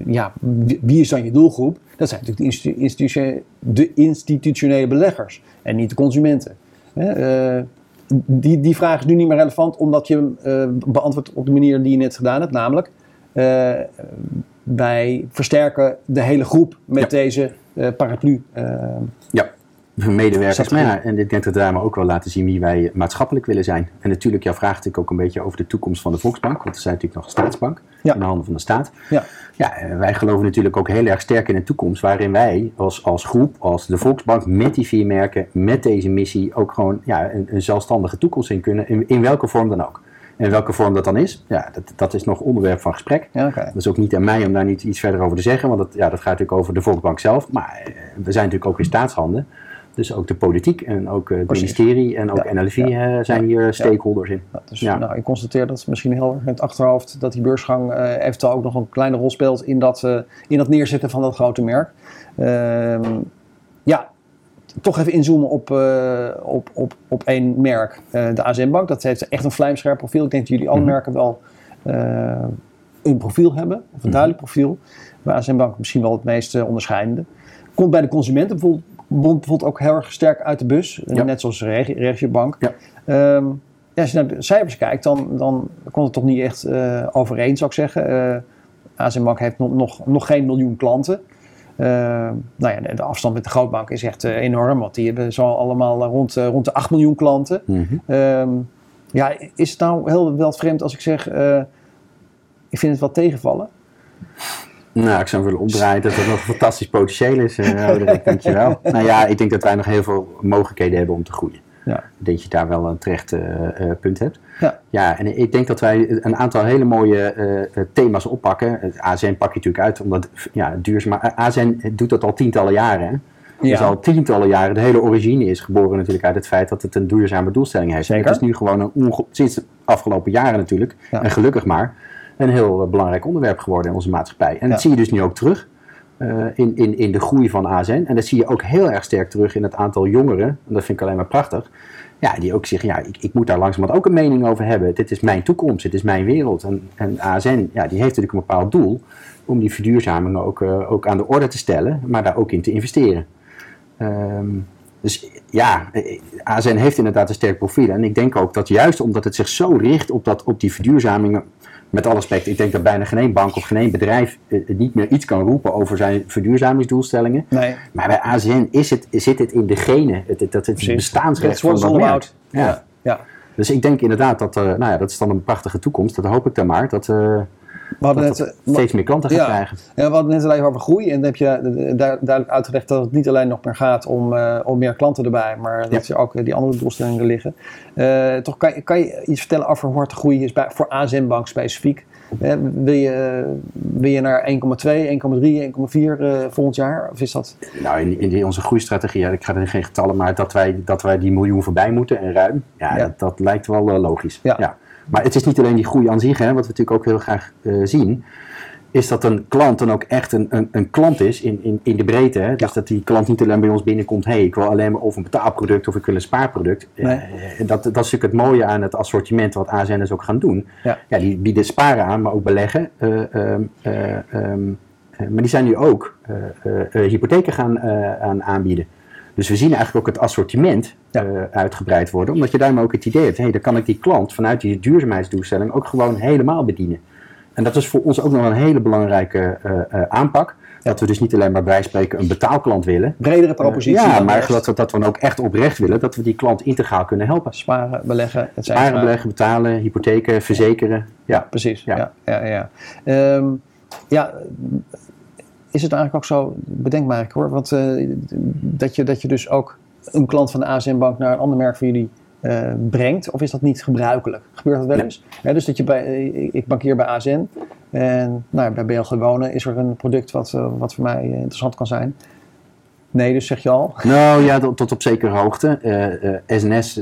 ja, wie is dan je doelgroep? Dat zijn natuurlijk de, institu- de institutionele beleggers en niet de consumenten. Eh, die, die vraag is nu niet meer relevant omdat je hem eh, beantwoordt op de manier die je net gedaan hebt. Namelijk, wij versterken de hele groep met Ja. deze paraplu. Ja. Medewerkers. Maar ja, en ik denk dat we daarmee ook wel laten zien wie wij maatschappelijk willen zijn. En natuurlijk, jouw vraag natuurlijk ook een beetje over de toekomst van de Volksbank. Want we zijn natuurlijk nog een staatsbank Ja. in de handen van de staat. Ja. Ja, eh, wij geloven natuurlijk ook heel erg sterk in de toekomst. Waarin wij als, als groep, als de Volksbank, met die vier merken, met deze missie ook gewoon ja, een, een zelfstandige toekomst in kunnen. In, in welke vorm dan ook. En welke vorm dat dan is, ja, dat, dat is nog onderwerp van gesprek. Ja. Dat is ook niet aan mij om daar niet iets verder over te zeggen, want dat, ja, dat gaat natuurlijk over de Volksbank zelf. Maar eh, we zijn natuurlijk ook in staatshanden. Dus ook de politiek en ook eh, het ministerie en ook Ja, NLV ja, eh, zijn ja, hier stakeholders in. Ja, dus nou, ik constateer dat misschien heel erg in het achterhoofd dat die beursgang eh, eventueel ook nog een kleine rol speelt in dat, in dat neerzetten van dat grote merk. Ehm, ja, toch even inzoomen op, op, op, op één merk. De ASM Bank, dat heeft echt een vlijmscherp profiel. Ik denk dat jullie alle Mhm. merken wel een profiel hebben, of een duidelijk profiel. Bij ASM Bank misschien wel het meest onderscheidende. Komt bij de consumenten bijvoorbeeld, bijvoorbeeld ook heel erg sterk uit de bus. Ja. Net zoals de Regi- Regiobank. Ja. Ehm, ja, als je naar de cijfers kijkt, dan, dan komt het toch niet echt eh, overeen, zou ik zeggen. Bank heeft nog, nog, nog geen miljoen klanten. Eh, nou ja, de, afstand met de grootbank is echt eh, enorm, want die hebben zo allemaal rond, rond de 8 miljoen klanten. Mhm. Ehm, ja, is het nou heel wel vreemd als ik zeg, ik vind het wel tegenvallen? Nou, ik zou willen omdraaien dat het nog een fantastisch potentieel is, uh, Roderick, dankjewel. nou ja, ik denk dat wij nog heel veel mogelijkheden hebben om te groeien. Ja. Ik denk dat je daar wel een terecht eh, eh, punt hebt. Ja. ja, en ik denk dat wij een aantal hele mooie eh, eh, thema's oppakken. Het pak je natuurlijk uit, omdat ja, duurzaam. ASN doet dat al tientallen jaren. Hè? Dus al tientallen jaren, de hele origine is geboren natuurlijk uit het feit dat het een duurzame doelstelling heeft. Zeker. Het is nu gewoon een onge- sinds de afgelopen jaren natuurlijk, Ja. en gelukkig maar, een heel eh, belangrijk onderwerp geworden in onze maatschappij. En dat zie je dus nu ook terug eh, in, in, in de groei van ASN. En dat zie je ook heel erg sterk terug in het aantal jongeren, en dat vind ik alleen maar prachtig, ja, die ook zeggen, ja, ik, ik moet daar langzamerhand ook een mening over hebben. Dit is mijn toekomst, dit is mijn wereld. En, en ASN, ja, die heeft natuurlijk een bepaald doel om die verduurzaming ook, eh, ook aan de orde te stellen, maar daar ook in te investeren. Ehm, dus ja, ASN heeft inderdaad een sterk profiel. En ik denk ook dat juist omdat het zich zo richt op, dat, op die verduurzamingen, met alle respect, ik denk dat bijna geen bank of geen één bedrijf eh, niet meer iets kan roepen over zijn verduurzamingsdoelstellingen. Nee, Maar bij ASN is het, zit het in de genen, het, het, het, het bestaansrecht van dat merk. Ja. Ja. ja. Dus ik denk inderdaad dat, eh, nou ja, dat is dan een prachtige toekomst. Dat hoop ik dan maar, dat, eh We hadden dat net, eh, steeds meer klanten ja. krijgen. Ja, we hadden net al even over groei. En dan heb je du- duidelijk uitgelegd dat het niet alleen nog meer gaat om, eh, om meer klanten erbij, maar dat er ook eh, die andere doelstellingen liggen. Toch kan, je- kan je iets vertellen over hoe hard de groei is bij, voor ASM Bank specifiek? Wil, je, wil je naar 1,2, 1,3, 1,4 eh, volgend jaar? Of is dat... Nou, in, in die- onze groeistrategie, ja, ik ga er geen getallen, maar dat wij, dat wij die miljoen voorbij moeten en ruim, ja, Ja. Dat, dat lijkt wel logisch. Ja. Maar het is niet alleen die groei aan zich, hè, wat we natuurlijk ook heel graag eh, zien, is dat een klant dan ook echt een, een, een klant is in, in, in de breedte. Hè? Dus Ja. dat die klant niet alleen bij ons binnenkomt, hé, hey, ik wil alleen maar of een betaalproduct of ik wil een spaarproduct. Nee. Eh, dat, dat is natuurlijk het mooie aan het assortiment wat AZN'ers ook gaan doen. Ja. Ja, die bieden sparen aan, maar ook beleggen. Eh, ehm, eh, ehm, eh, maar die zijn nu ook hypotheken gaan aan aanbieden. Dus we zien eigenlijk ook het assortiment Ja. eh, uitgebreid worden, omdat je daarmee ook het idee hebt, hé, dan kan ik die klant vanuit die duurzaamheidsdoelstelling ook gewoon helemaal bedienen. En dat is voor ons ook nog een hele belangrijke eh, eh, aanpak. Dat we dus niet alleen maar bij spreken een betaalklant willen. Bredere propositie. ja, maar dat we, dat we dan ook echt oprecht willen, dat we die klant integraal kunnen helpen. Sparen, beleggen, et cetera. Sparen, beleggen, betalen, hypotheken, verzekeren. Ja, Precies, Ja. ja. ja, ja, Ehm, ja, is het eigenlijk ook zo, bedenk maar hoor, want eh, dat, je, dat je dus ook een klant van de ASM Bank naar een ander merk van jullie eh, brengt, of is dat niet gebruikelijk? Gebeurt dat wel Nee. eens? Dus dat je bij, eh, ik bankier bij ASN en nou, bij BLG Wonen is er een product wat, wat voor mij interessant kan zijn. Nee, dus zeg je al. Nou ja, tot, tot op zekere hoogte. SNS,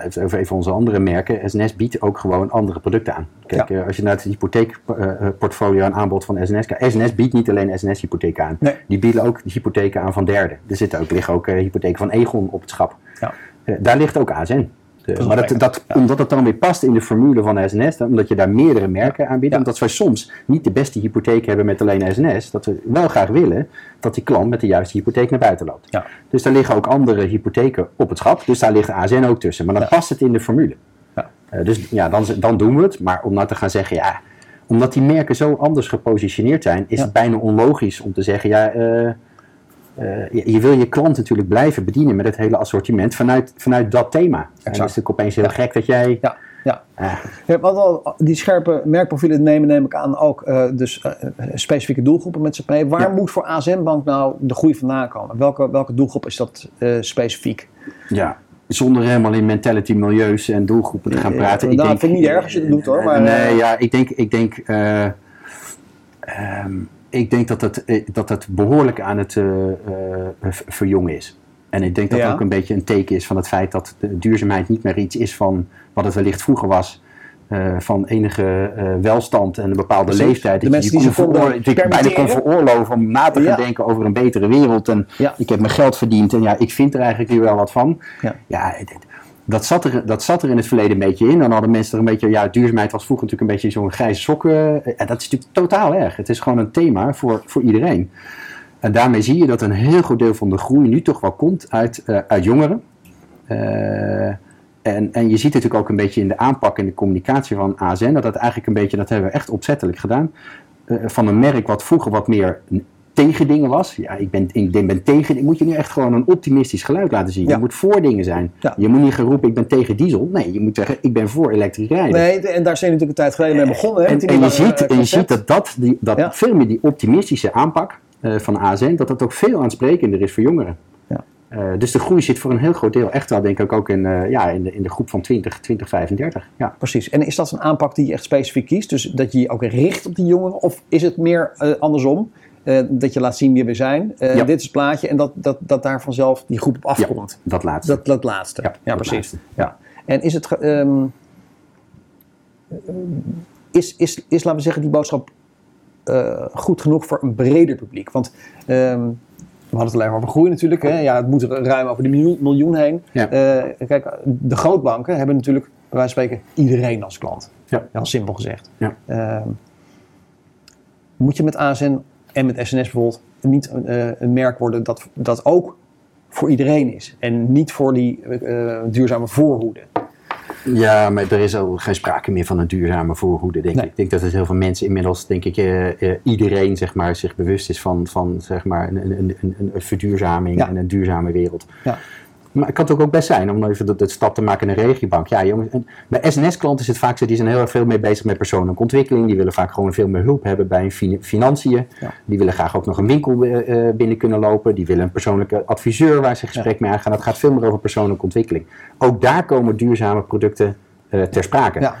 even over even onze andere merken, SNS biedt ook gewoon andere producten aan. Kijk, eh, als je naar het hypotheekportfolio en aanbod van SNS kijkt, SNS biedt niet alleen SNS-hypotheken aan. Nee. Die bieden ook hypotheken aan van derden. Er zitten ook, liggen ook eh, hypotheken van Egon op het schap. Ja. Eh, daar ligt ook ASN. Eh, maar dat, dat, ja. omdat het dan weer past in de formule van SNS, dan- omdat je daar meerdere merken aanbiedt, Ja. omdat wij soms niet de beste hypotheek hebben met alleen SNS, dat we wel graag willen dat die klant met de juiste hypotheek naar buiten loopt. Ja. Dus daar liggen ook andere hypotheken op het schap, dus daar ligt ASN ook tussen. Maar dan past het in de formule. Ja. Eh, dus ja, dan, dan doen we het, maar om nou te gaan zeggen, ja, omdat die merken zo anders gepositioneerd zijn, is het bijna onlogisch om te zeggen, ja, eh, je, je wil je klant natuurlijk blijven bedienen met het hele assortiment vanuit, vanuit dat thema. En dan is het natuurlijk opeens heel Ja. gek dat jij... Ja, ja. Ja, want al die scherpe merkprofielen nemen, neem ik aan, ook eh, dus eh, specifieke doelgroepen met zich mee. Waar Ja. moet voor ASM Bank nou de groei vandaan komen? Welke, welke doelgroep is dat specifiek? Ja, zonder helemaal in mentality, milieus en doelgroepen te gaan Ja, praten. nou, vind ik niet erg als je dat doet, hoor, maar, nee, ja, ik denk, ik denk, eh, ehm, ik denk dat, eh, dat het behoorlijk aan het eh, eh, verjongen is. En ik denk dat Ja. ook een beetje een teken is van het feit dat duurzaamheid niet meer iets is van wat het wellicht vroeger was. van enige welstand en een bepaalde Precies. leeftijd. De dat mensen je die kon dat bijna kon veroorloven om na te gaan Ja. denken over een betere wereld. En Ja. ik heb mijn geld verdiend en ja, ik vind er eigenlijk hier wel wat van. Ja. Ja, dat zat, er, dat zat er in het verleden een beetje in. Dan hadden mensen er een beetje, ja, duurzaamheid was vroeger natuurlijk een beetje zo'n grijze sokken. En dat is natuurlijk totaal erg. Het is gewoon een thema voor, voor iedereen. En daarmee zie je dat een heel groot deel van de groei nu toch wel komt uit, eh, uit jongeren. Eh, en, en je ziet het natuurlijk ook een beetje in de aanpak en de communicatie van ASN, dat dat eigenlijk een beetje, dat hebben we echt opzettelijk gedaan, eh, van een merk wat vroeger wat meer tegen dingen was. Ja, ik ben, ik ben, tegen, ik moet je nu echt gewoon een optimistisch geluid laten zien. Ja. Je moet voor dingen zijn. Ja. Je moet niet gaan roepen, ik ben tegen diesel. Nee, je moet zeggen, ik ben voor elektrisch rijden. Nee, en daar zijn we natuurlijk een tijd geleden mee begonnen. Hè, En, je ziet, eh, en je concept. ziet dat, dat, die, dat Ja. veel meer die optimistische aanpak eh, van ASN, dat dat ook veel aansprekender is voor jongeren. Ja. Eh, dus de groei zit voor een heel groot deel echt wel, denk ik, ook in, eh, ja, in, de, in de groep van 20, 20, 35. Ja. Precies. En is dat een aanpak die je echt specifiek kiest? Dus dat je je ook richt op die jongeren? Of is het meer eh, andersom? Eh, dat je laat zien wie we zijn. Eh, Ja. Dit is het plaatje. En dat, dat, dat daar vanzelf die groep op afkomt. Dat laatste. Dat, dat laatste. Ja, dat precies. laatste. Ja. En is het... ehm, is, is, is, laten we zeggen, die boodschap eh, goed genoeg voor een breder publiek? Want ehm, we hadden het al even over groei natuurlijk. Hè? Ja, het moet er ruim over de miljoen, miljoen heen. Eh, kijk, de grootbanken hebben natuurlijk, bij wijze van spreken, iedereen als klant. Ja. Heel simpel gezegd. Ja. Ehm, moet je met ASN en met SNS bijvoorbeeld niet eh, een merk worden dat, dat ook voor iedereen is. En niet voor die eh, duurzame voorhoede. Ja, maar er is al geen sprake meer van een duurzame voorhoede, denk Nee. ik. Ik denk dat er heel veel mensen inmiddels, denk ik, eh, iedereen zeg maar, zich bewust is van, van zeg maar, een, een, een, een, een verduurzaming Ja. en een duurzame wereld. Ja. Maar het kan het ook best zijn om even de, de stap te maken naar een regiobank. Ja, jongens, en bij SNS-klanten is het vaak zo, die zijn heel erg veel mee bezig met persoonlijke ontwikkeling. Die willen vaak gewoon veel meer hulp hebben bij hun fin- financiën. Ja. Die willen graag ook nog een winkel eh, eh, binnen kunnen lopen. Die willen een persoonlijke adviseur waar ze gesprek mee aangaan. Dat gaat veel meer over persoonlijke ontwikkeling. Ook daar komen duurzame producten eh, ter sprake. Ja.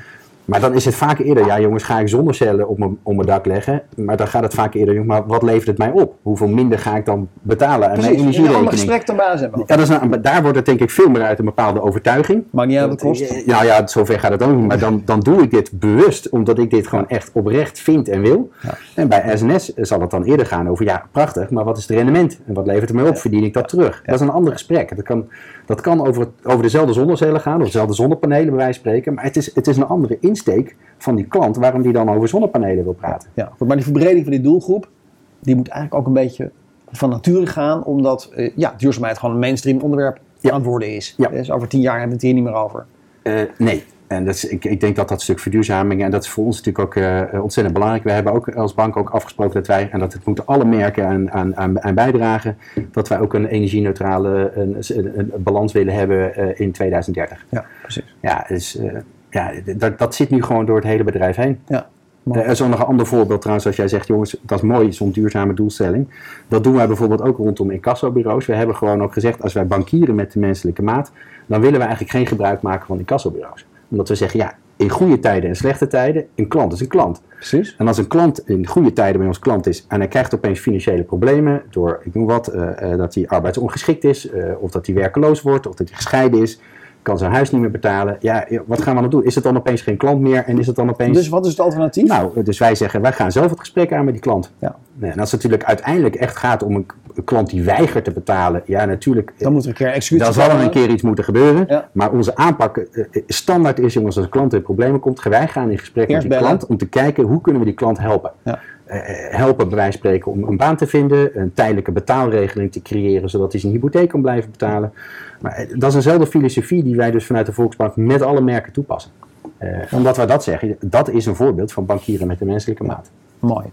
Maar dan is het vaak eerder, ja jongens, ga ik zonnecellen op mijn, op mijn dak leggen. Maar dan gaat het vaak eerder, jongens, maar wat levert het mij op? Hoeveel minder ga ik dan betalen aan mijn Precies. Een ander energierekening? gesprek dan bij ASN. ook. Ja, dat is een, daar wordt het denk ik veel meer uit een bepaalde overtuiging. Maakt niet uit wat het kost. Nou ja, zover gaat het ook niet. Maar dan, dan doe ik dit bewust, omdat ik dit gewoon echt oprecht vind en wil. Ja. En bij SNS zal het dan eerder gaan over, ja, prachtig, maar wat is het rendement? En wat levert het mij op? Verdien ik dat terug? Dat is een ander gesprek. Dat kan, dat kan over, over dezelfde zonnecellen gaan, of dezelfde zonnepanelen bij wijze van spreken. Maar het is, het is een andere insteek van die klant, waarom die dan over zonnepanelen wil praten. Ja, maar die verbreding van die doelgroep, die moet eigenlijk ook een beetje van nature gaan, omdat eh, ja, duurzaamheid gewoon een mainstream onderwerp Ja. aan het worden is. Ja. Dus over tien jaar hebben we het hier niet meer over. Eh, nee. En dat is, ik, ik denk dat dat stuk verduurzaming, en dat is voor ons natuurlijk ook eh, ontzettend belangrijk. We hebben ook als bank ook afgesproken dat wij, en dat het moeten alle merken aan, aan, aan, aan bijdragen, dat wij ook een energie-neutrale een, een, een balans willen hebben in 2030. Ja, precies. Ja, dus, ja dat, dat zit nu gewoon door het hele bedrijf heen. Ja. Eh, Er is nog een ander voorbeeld trouwens, als jij zegt, jongens, dat is mooi, zo'n duurzame doelstelling. Dat doen wij bijvoorbeeld ook rondom incassobureaus. We hebben gewoon ook gezegd, als wij bankieren met de menselijke maat, dan willen we eigenlijk geen gebruik maken van incassobureaus. Omdat we zeggen, ja, in goede tijden en slechte tijden, een klant is een klant. precies. En als een klant in goede tijden bij ons klant is en hij krijgt opeens financiële problemen door, ik noem wat, eh, eh, dat hij arbeidsongeschikt is, of dat hij werkeloos wordt, of dat hij gescheiden is, kan zijn huis niet meer betalen. Ja, ja, wat gaan we dan doen? Is het dan opeens geen klant meer en is het dan opeens... Dus wat is het alternatief? Nou, dus wij zeggen, wij gaan zelf het gesprek aan met die klant. Ja. Nee, en als het natuurlijk uiteindelijk echt gaat om een, klant die weigert te betalen, ja natuurlijk, dan moet er een keer executie dan zal er een keer iets moeten gebeuren. Ja. Maar onze aanpak eh, eh, standaard is, jongens, als een klant in problemen komt, wij gaan in gesprek Eerst met die bellen. klant om te kijken hoe kunnen we die klant helpen. Ja. Eh, helpen bij wijze spreken om een baan te vinden, een tijdelijke betaalregeling te creëren, zodat hij zijn hypotheek kan blijven betalen. Maar eh, dat is eenzelfde filosofie die wij dus vanuit de Volksbank met alle merken toepassen. Eh, omdat wij dat zeggen, dat is een voorbeeld van bankieren met de menselijke maat. Mooi.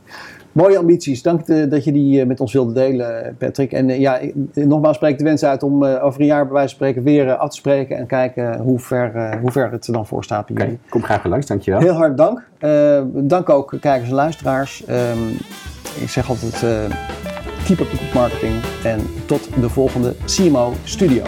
Mooie ambities. Dank eh, dat je die eh, met ons wilde delen, Patrick. En eh, ja, nogmaals spreek ik de wens uit om eh, over een jaar bij wijze van spreken weer eh, af te spreken en kijken hoe ver, eh, hoe ver het er dan voor staat bij kom graag langs, dankjewel. Heel hard dank. Eh, dank ook kijkers en luisteraars. Ehm, ik zeg altijd, eh, keep up with marketing. En tot de volgende CMO Studio.